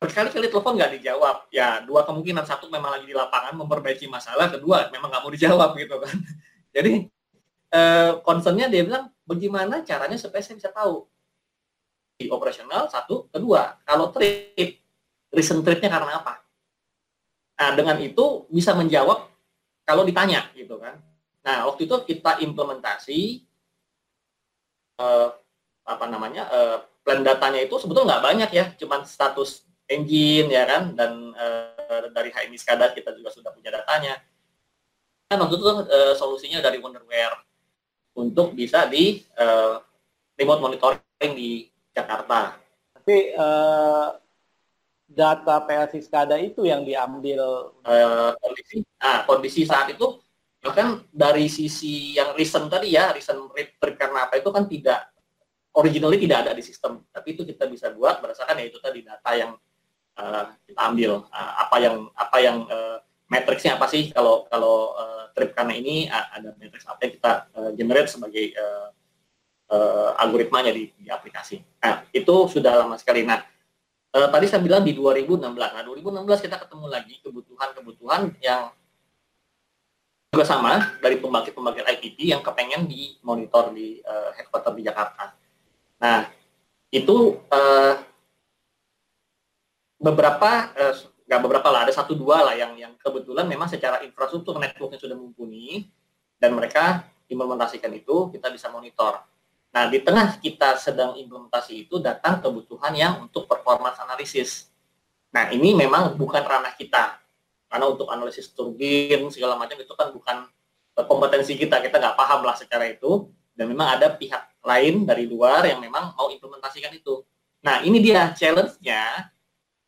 Berkali-kali telepon nggak dijawab. Ya dua kemungkinan. Satu memang lagi di lapangan memperbaiki masalah kedua memang nggak mau dijawab gitu kan. [laughs] Jadi eh, concernnya dia bilang bagaimana caranya supaya saya bisa tahu? Di operasional satu. Kedua kalau trip recent tripnya karena apa? Nah dengan itu bisa menjawab kalau ditanya gitu kan nah waktu itu kita implementasi eh, apa namanya eh, plan datanya itu sebetulnya nggak banyak ya cuman status engine ya kan dan uh, dari HMI Skadar kita juga sudah punya datanya kan waktu itu uh, solusinya dari Wonderware untuk bisa di uh, remote monitoring di Jakarta. Tapi uh, data PLC SCADA itu yang diambil uh, kondisi, nah kondisi saat itu Bahkan dari sisi yang recent tadi ya, recent rate karena apa itu kan tidak originally tidak ada di sistem, tapi itu kita bisa buat berdasarkan ya itu tadi data yang uh, kita ambil uh, apa yang apa yang uh, matriksnya apa sih kalau kalau uh, trip karena ini uh, ada matriks apa yang kita uh, generate sebagai uh, uh, algoritmanya di, di aplikasi. Nah itu sudah lama sekali. Nah uh, tadi saya bilang di 2016. Nah 2016 kita ketemu lagi kebutuhan-kebutuhan yang juga sama dari pembangkit-pembangkit IPP yang kepengen dimonitor di uh, headquarter di Jakarta. Nah, itu uh, beberapa uh, nggak beberapa lah, ada satu dua lah yang yang kebetulan memang secara infrastruktur networknya sudah mumpuni dan mereka implementasikan itu kita bisa monitor. Nah, di tengah kita sedang implementasi itu datang kebutuhan yang untuk performance analisis. Nah, ini memang bukan ranah kita. Karena untuk analisis turbin segala macam itu kan bukan kompetensi kita, kita nggak paham lah secara itu. Dan memang ada pihak lain dari luar yang memang mau implementasikan itu. Nah, ini dia challenge-nya.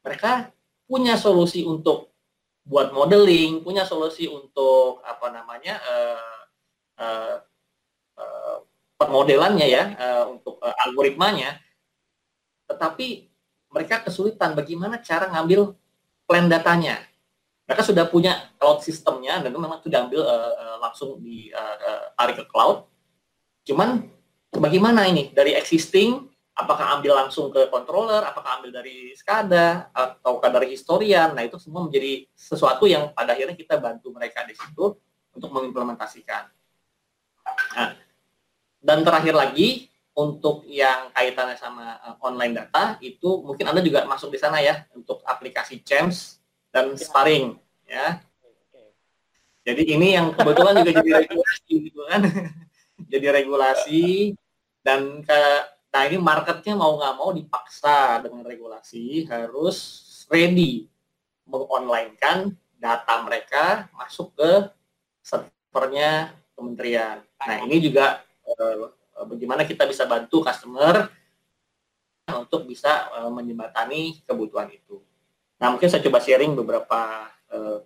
Mereka punya solusi untuk buat modeling, punya solusi untuk apa namanya uh, uh, permodelannya ya, uh, untuk uh, algoritmanya. Tetapi mereka kesulitan bagaimana cara ngambil plan datanya. Mereka sudah punya cloud sistemnya dan itu memang sudah ambil uh, uh, langsung di uh, uh, tarik ke cloud. Cuman bagaimana ini dari existing apakah ambil langsung ke controller, apakah ambil dari SCADA atau dari historian. Nah, itu semua menjadi sesuatu yang pada akhirnya kita bantu mereka di situ untuk mengimplementasikan. Nah, dan terakhir lagi untuk yang kaitannya sama uh, online data itu mungkin Anda juga masuk di sana ya untuk aplikasi CHAMS dan Sparring ya. Jadi ini yang kebetulan juga jadi [laughs] regulasi gitu kan. [laughs] jadi regulasi dan ke nah ini marketnya mau nggak mau dipaksa dengan regulasi harus ready mengonlinekan data mereka masuk ke servernya kementerian. Nah ini juga eh, bagaimana kita bisa bantu customer untuk bisa menjembatani kebutuhan itu. Nah mungkin saya coba sharing beberapa eh,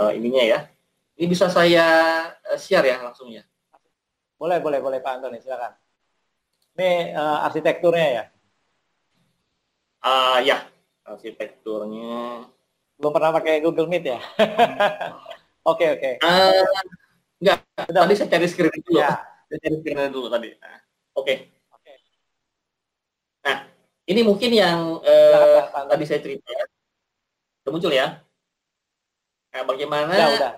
eh, ininya ya. Ini bisa saya share ya langsung ya. Boleh, boleh, boleh Pak Antoni, silakan. Ini uh, arsitekturnya ya? Uh, ya, arsitekturnya. Belum pernah pakai Google Meet ya? [laughs] Oke, oke. Okay, okay. uh, enggak, Sudah. tadi saya cari screen dulu. Ya. Cari screen dulu tadi. Nah, oke. Okay. Okay. Nah, ini mungkin yang uh, nah, tadi saya cerita. Sudah muncul ya? Nah, bagaimana ya, udah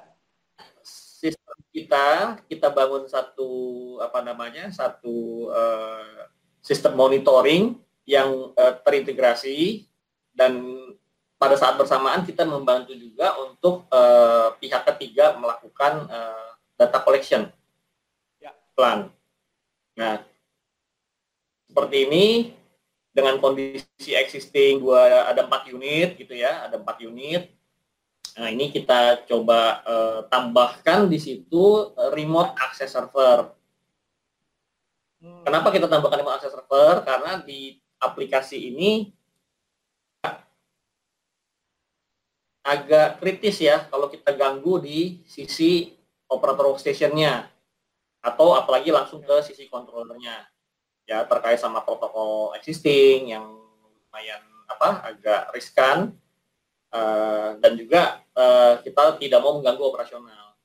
sistem kita kita bangun satu apa namanya satu uh, sistem monitoring yang uh, terintegrasi dan pada saat bersamaan kita membantu juga untuk uh, pihak ketiga melakukan uh, data collection plan. Nah, seperti ini dengan kondisi existing dua ada empat unit gitu ya, ada empat unit Nah, ini kita coba uh, tambahkan di situ uh, remote access server. Hmm. Kenapa kita tambahkan remote access server? Karena di aplikasi ini agak kritis ya kalau kita ganggu di sisi operator workstation-nya atau apalagi langsung ke sisi controllernya ya terkait sama protokol existing yang lumayan apa agak riskan uh, dan juga uh, kita tidak mau mengganggu operasional.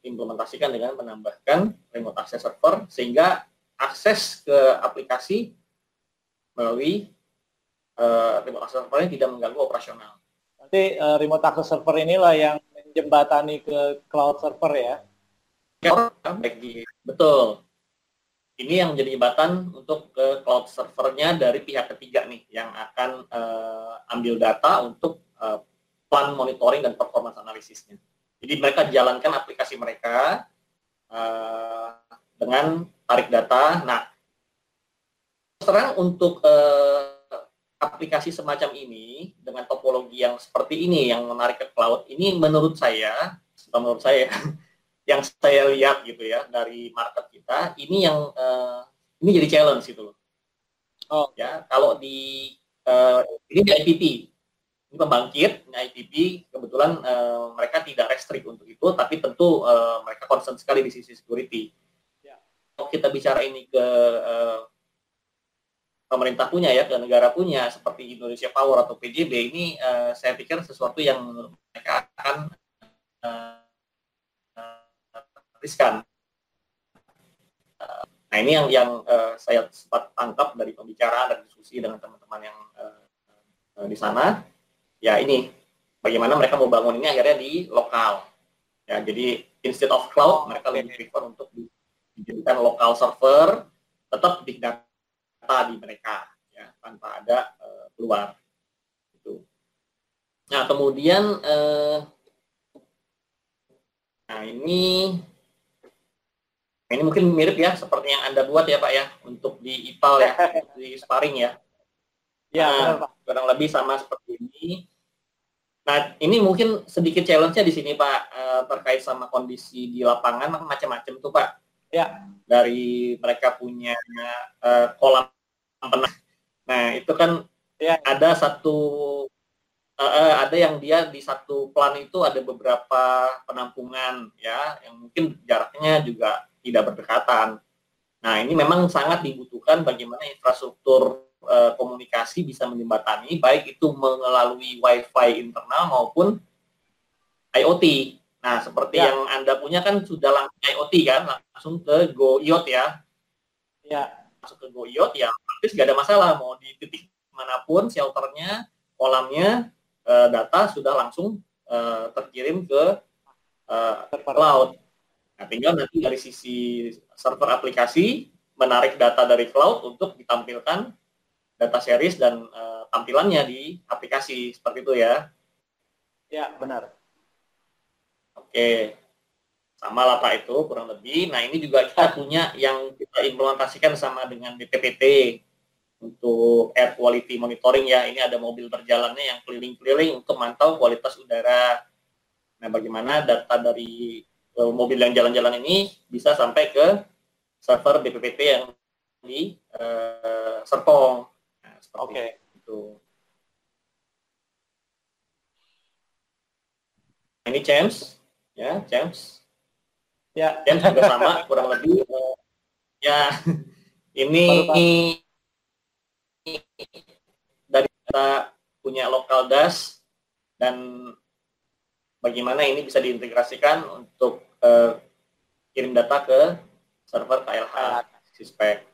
Implementasikan dengan menambahkan remote access server sehingga akses ke aplikasi melalui uh, remote access server ini tidak mengganggu operasional. Nanti uh, remote access server inilah yang menjembatani ke cloud server ya? Ya, betul ini yang menjadi jembatan untuk ke cloud servernya dari pihak ketiga nih yang akan uh, ambil data untuk uh, plan monitoring dan performance analisisnya. Jadi mereka jalankan aplikasi mereka uh, dengan tarik data. Nah, terang untuk uh, aplikasi semacam ini dengan topologi yang seperti ini yang menarik ke cloud ini menurut saya, menurut saya yang saya lihat gitu ya dari market kita ini yang uh, ini jadi challenge gitu loh. Oh ya kalau di uh, ini di IPP ini pembangkit, ini IPP, kebetulan uh, mereka tidak restrik untuk itu, tapi tentu uh, mereka concern sekali di sisi security. Ya. Kalau kita bicara ini ke uh, pemerintah punya ya, ke negara punya, seperti Indonesia Power atau PJB, ini uh, saya pikir sesuatu yang mereka akan uh, riskan. nah ini yang yang uh, saya sempat tangkap dari pembicaraan dan diskusi dengan teman-teman yang uh, di sana. Ya ini bagaimana mereka mau bangun ini akhirnya di lokal. Ya jadi instead of cloud mereka lebih prefer untuk dijadikan lokal server tetap big data di mereka ya tanpa ada uh, keluar. Itu. Nah kemudian uh, nah ini ini mungkin mirip ya seperti yang anda buat ya pak ya untuk di IPAL ya [laughs] di sparring ya Ya, nah, kurang lebih sama seperti ini. Nah, ini mungkin sedikit challenge-nya di sini Pak eh, terkait sama kondisi di lapangan macam-macam tuh Pak. Ya. Dari mereka punya uh, kolam penang. Nah, itu kan ya. ada satu uh, ada yang dia di satu plan itu ada beberapa penampungan ya yang mungkin jaraknya juga tidak berdekatan. Nah, ini memang sangat dibutuhkan bagaimana infrastruktur uh, komunikasi bisa menjembatani baik itu melalui WiFi internal maupun IoT. Nah, seperti ya. yang Anda punya kan sudah langsung IoT kan, langsung ke Go IoT ya. Ya. Masuk ke Go IoT ya, praktis nggak ada masalah mau di titik mana pun shelternya, kolamnya, uh, data sudah langsung uh, terkirim ke uh, cloud. Nah, tinggal nanti dari sisi server aplikasi menarik data dari cloud untuk ditampilkan data series dan uh, tampilannya di aplikasi seperti itu ya. Ya, benar. Oke. Sama lah Pak itu kurang lebih. Nah, ini juga kita punya yang kita implementasikan sama dengan BPPT untuk air quality monitoring ya. Ini ada mobil berjalannya yang keliling-keliling untuk mantau kualitas udara. Nah, bagaimana data dari mobil yang jalan-jalan ini bisa sampai ke server BPPT yang di uh, Serpong. Oke. Okay. Itu. Ini James, ya James. Ya. James juga sama [laughs] kurang lebih. Uh, ya, [laughs] ini dari kita punya lokal das dan bagaimana ini bisa diintegrasikan untuk uh, kirim data ke server KLH Sispek.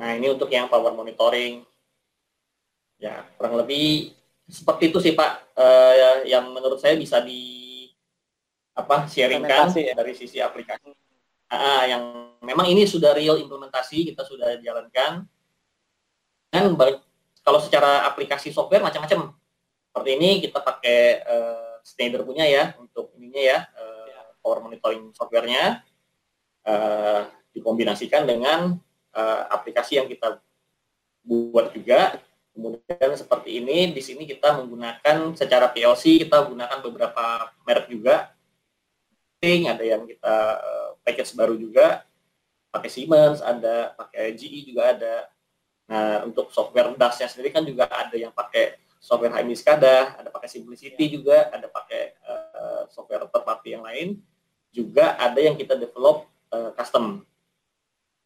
Nah ini untuk yang power monitoring. Ya kurang lebih seperti itu sih Pak. Uh, yang menurut saya bisa di apa sharingkan ya? dari sisi aplikasi. Uh, yang memang ini sudah real implementasi kita sudah jalankan. Dan kalau secara aplikasi software macam-macam. Seperti ini kita pakai uh, Schneider punya ya untuk ininya ya uh, power monitoring softwarenya uh, dikombinasikan dengan uh, aplikasi yang kita buat juga Kemudian seperti ini, di sini kita menggunakan secara PLC, kita menggunakan beberapa merek juga. Ada yang kita uh, package baru juga, pakai Siemens, ada pakai GE juga ada. Nah, untuk software DAS-nya sendiri kan juga ada yang pakai software HMI SCADA, ada pakai Simplicity juga, ada pakai uh, software third party yang lain. Juga ada yang kita develop uh, custom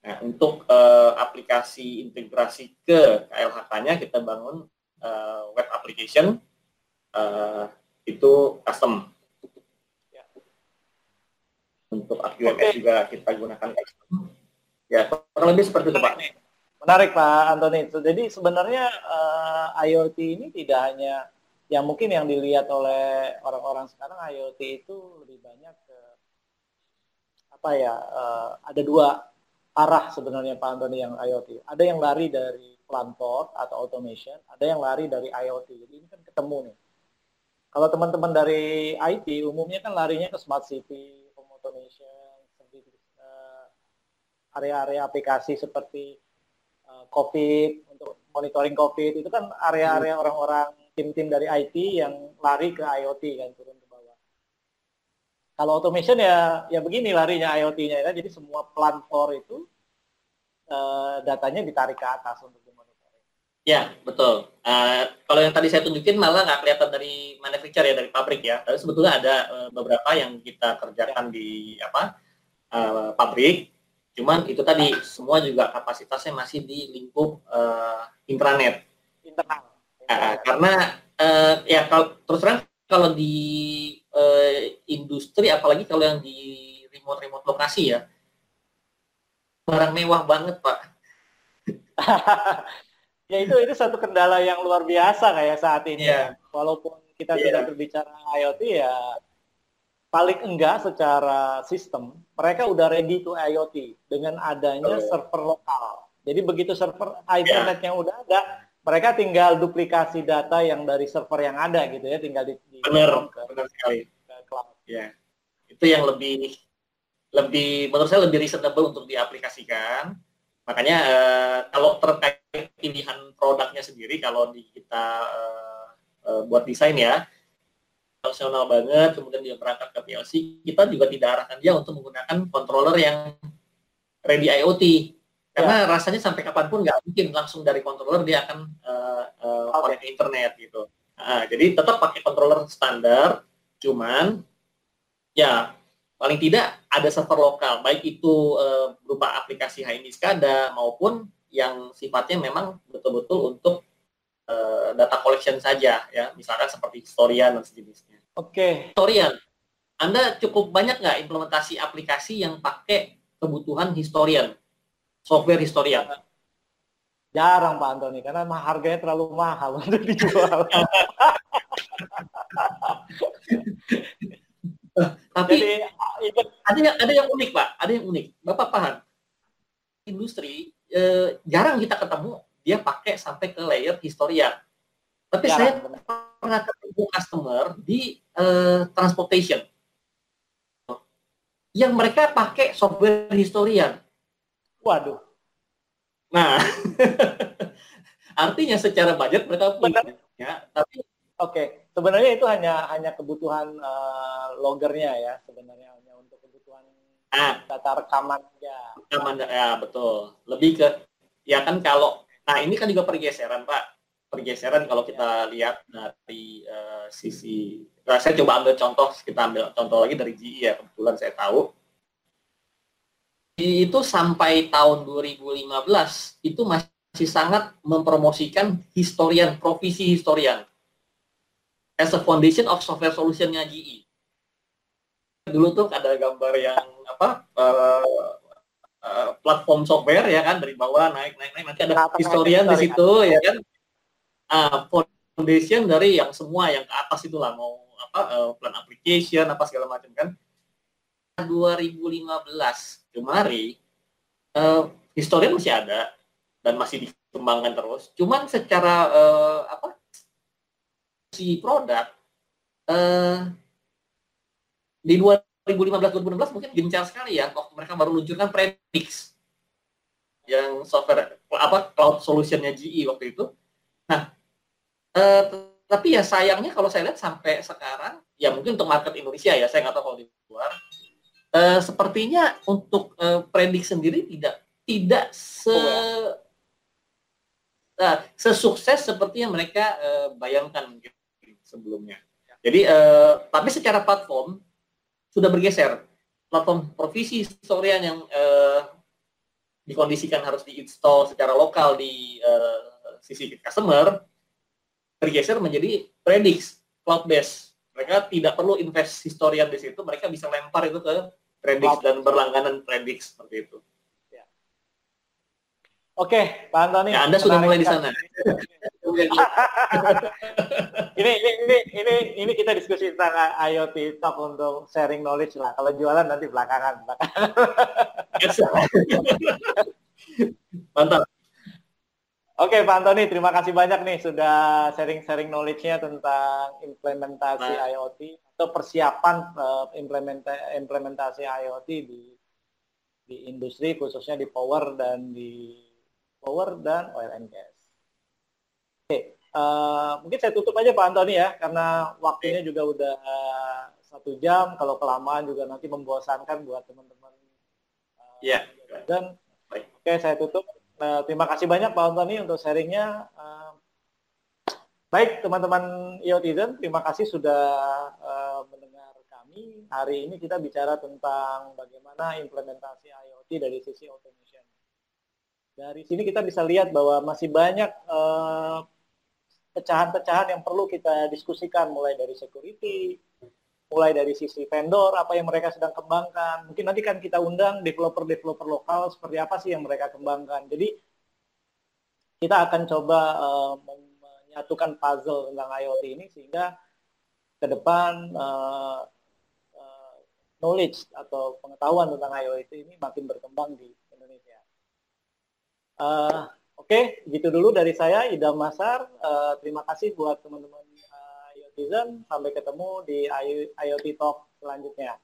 Nah, untuk uh, aplikasi integrasi ke KLHK-nya kita bangun uh, web application uh, itu custom. Ya. Untuk AQMS okay. juga kita gunakan custom. Ya, kurang lebih seperti itu Pak. Menarik Pak Antoni. Jadi sebenarnya uh, IoT ini tidak hanya yang mungkin yang dilihat oleh orang-orang sekarang IoT itu lebih banyak apa ya? Uh, ada dua arah sebenarnya Pak Antoni yang IoT. Ada yang lari dari port atau automation, ada yang lari dari IoT. Jadi ini kan ketemu nih. Kalau teman-teman dari IT umumnya kan larinya ke smart city, home automation, eh, area-area aplikasi seperti uh, COVID untuk monitoring COVID itu kan area-area hmm. orang-orang tim-tim dari IT yang lari ke IoT kan turun. Kalau automation ya ya begini larinya IoT-nya ya. Jadi semua plan for itu uh, datanya ditarik ke atas untuk dimonitoring. Ya, betul. Uh, kalau yang tadi saya tunjukin malah nggak kelihatan dari manufacturer ya, dari pabrik ya. Tapi sebetulnya ada uh, beberapa yang kita kerjakan di apa uh, pabrik. Cuman itu tadi semua juga kapasitasnya masih di lingkup uh, intranet. Internal. Uh, karena uh, ya kalau terus terang kalau di uh, industri, apalagi kalau yang di remote-remote lokasi ya, barang mewah banget pak. [laughs] ya itu itu satu kendala yang luar biasa kayak saat ini yeah. walaupun kita yeah. tidak berbicara IoT ya paling enggak secara sistem mereka udah ready to IoT dengan adanya oh. server lokal jadi begitu server internetnya yeah. udah ada mereka tinggal duplikasi data yang dari server yang ada gitu ya tinggal di, di benar ke, benar sekali. ke cloud. Ya. Itu yang lebih lebih menurut saya lebih reasonable untuk diaplikasikan. Makanya uh, kalau terkait pilihan produknya sendiri, kalau di kita uh, uh, buat desain ya, fungsional banget, kemudian dia berangkat ke PLC, kita juga tidak arahkan dia untuk menggunakan controller yang ready IoT. Karena ya. rasanya sampai kapan pun nggak mungkin langsung dari controller dia akan uh, uh, okay. ke internet gitu. Nah, jadi tetap pakai controller standar, cuman ya paling tidak ada server lokal, baik itu uh, berupa aplikasi HIMI SCADA maupun yang sifatnya memang betul-betul untuk uh, data collection saja, ya, misalkan seperti historian dan sejenisnya. Oke. Okay. Historian, Anda cukup banyak nggak implementasi aplikasi yang pakai kebutuhan historian, software historian? Jarang Pak Antoni, karena harganya terlalu mahal untuk [laughs] dijual. Tapi Jadi, ada yang ada yang unik pak, ada yang unik. Bapak paham? Industri eh, jarang kita ketemu dia pakai sampai ke layer historia. Tapi jarang, saya benar. pernah ketemu customer di eh, transportation yang mereka pakai software historian. Waduh. Nah, [laughs] artinya secara budget mereka punya, tapi oke. Okay sebenarnya itu hanya hanya kebutuhan uh, logernya ya sebenarnya hanya untuk kebutuhan ah. data rekaman ya. Rekaman ya betul. Lebih ke ya kan kalau nah ini kan juga pergeseran Pak. Pergeseran kalau kita ya. lihat dari uh, sisi nah, saya coba ambil contoh kita ambil contoh lagi dari GE ya kebetulan saya tahu itu sampai tahun 2015 itu masih sangat mempromosikan historian profesi historian as a foundation of software solutionnya GE. Dulu tuh ada gambar yang apa uh, uh, platform software ya kan dari bawah naik naik naik nanti ada historian di situ ya kan. Uh, foundation dari yang semua yang ke atas itulah mau apa uh, plan application apa segala macam kan. 2015 kemari uh, historian masih ada dan masih dikembangkan terus. Cuman secara uh, apa si produk uh, di 2015-2016 mungkin gencar sekali ya waktu mereka baru luncurkan Predix yang software apa cloud solutionnya GE waktu itu. Nah, uh, tapi ya sayangnya kalau saya lihat sampai sekarang ya mungkin untuk market Indonesia ya saya nggak tahu kalau di luar uh, sepertinya untuk uh, Predix sendiri tidak tidak se uh, sesukses seperti yang mereka uh, bayangkan gitu sebelumnya. Jadi uh, tapi secara platform sudah bergeser. Platform provisi historian yang uh, dikondisikan harus diinstal secara lokal di uh, sisi customer bergeser menjadi Predix cloud base. Mereka tidak perlu invest historian di situ, mereka bisa lempar itu ke Predix dan berlangganan Predix seperti itu. Ya. Oke, Pak Antoni. Ya, Anda sudah mulai di sana. [laughs] ini, ini ini ini ini kita diskusi tentang IoT talk untuk sharing knowledge lah. Kalau jualan nanti belakangan. belakangan. [laughs] Mantap. Oke Pak Antoni, terima kasih banyak nih sudah sharing-sharing knowledge-nya tentang implementasi nah. IoT persiapan uh, implementa implementasi IoT di di industri khususnya di power dan di power dan oil and gas. Oke, uh, mungkin saya tutup aja Pak Antoni ya, karena waktunya juga udah satu jam. Kalau kelamaan juga nanti membosankan buat teman-teman. Iya. Uh, yeah. Dan oke, okay, saya tutup. Uh, terima kasih banyak Pak Antoni untuk sharingnya. Uh, Baik, teman-teman IoTizen, terima kasih sudah uh, kami. Hari ini kita bicara tentang bagaimana implementasi IoT dari sisi automation. Dari sini kita bisa lihat bahwa masih banyak uh, pecahan-pecahan yang perlu kita diskusikan, mulai dari security, mulai dari sisi vendor, apa yang mereka sedang kembangkan. Mungkin nanti kan kita undang developer-developer lokal, seperti apa sih yang mereka kembangkan. Jadi, kita akan coba uh, menyatukan puzzle tentang IoT ini sehingga ke depan uh, knowledge atau pengetahuan tentang IoT ini makin berkembang di Indonesia. Uh, Oke, okay, gitu dulu dari saya, Idam Masar. Uh, terima kasih buat teman-teman uh, IoTizen. Sampai ketemu di IoT Talk selanjutnya.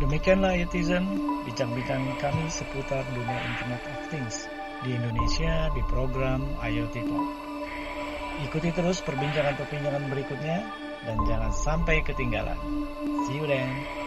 Demikianlah IoTizen, bincang-bincang kami seputar dunia Internet of Things di Indonesia di program IoT Talk. Ikuti terus perbincangan-perbincangan berikutnya dan jangan sampai ketinggalan. See you then.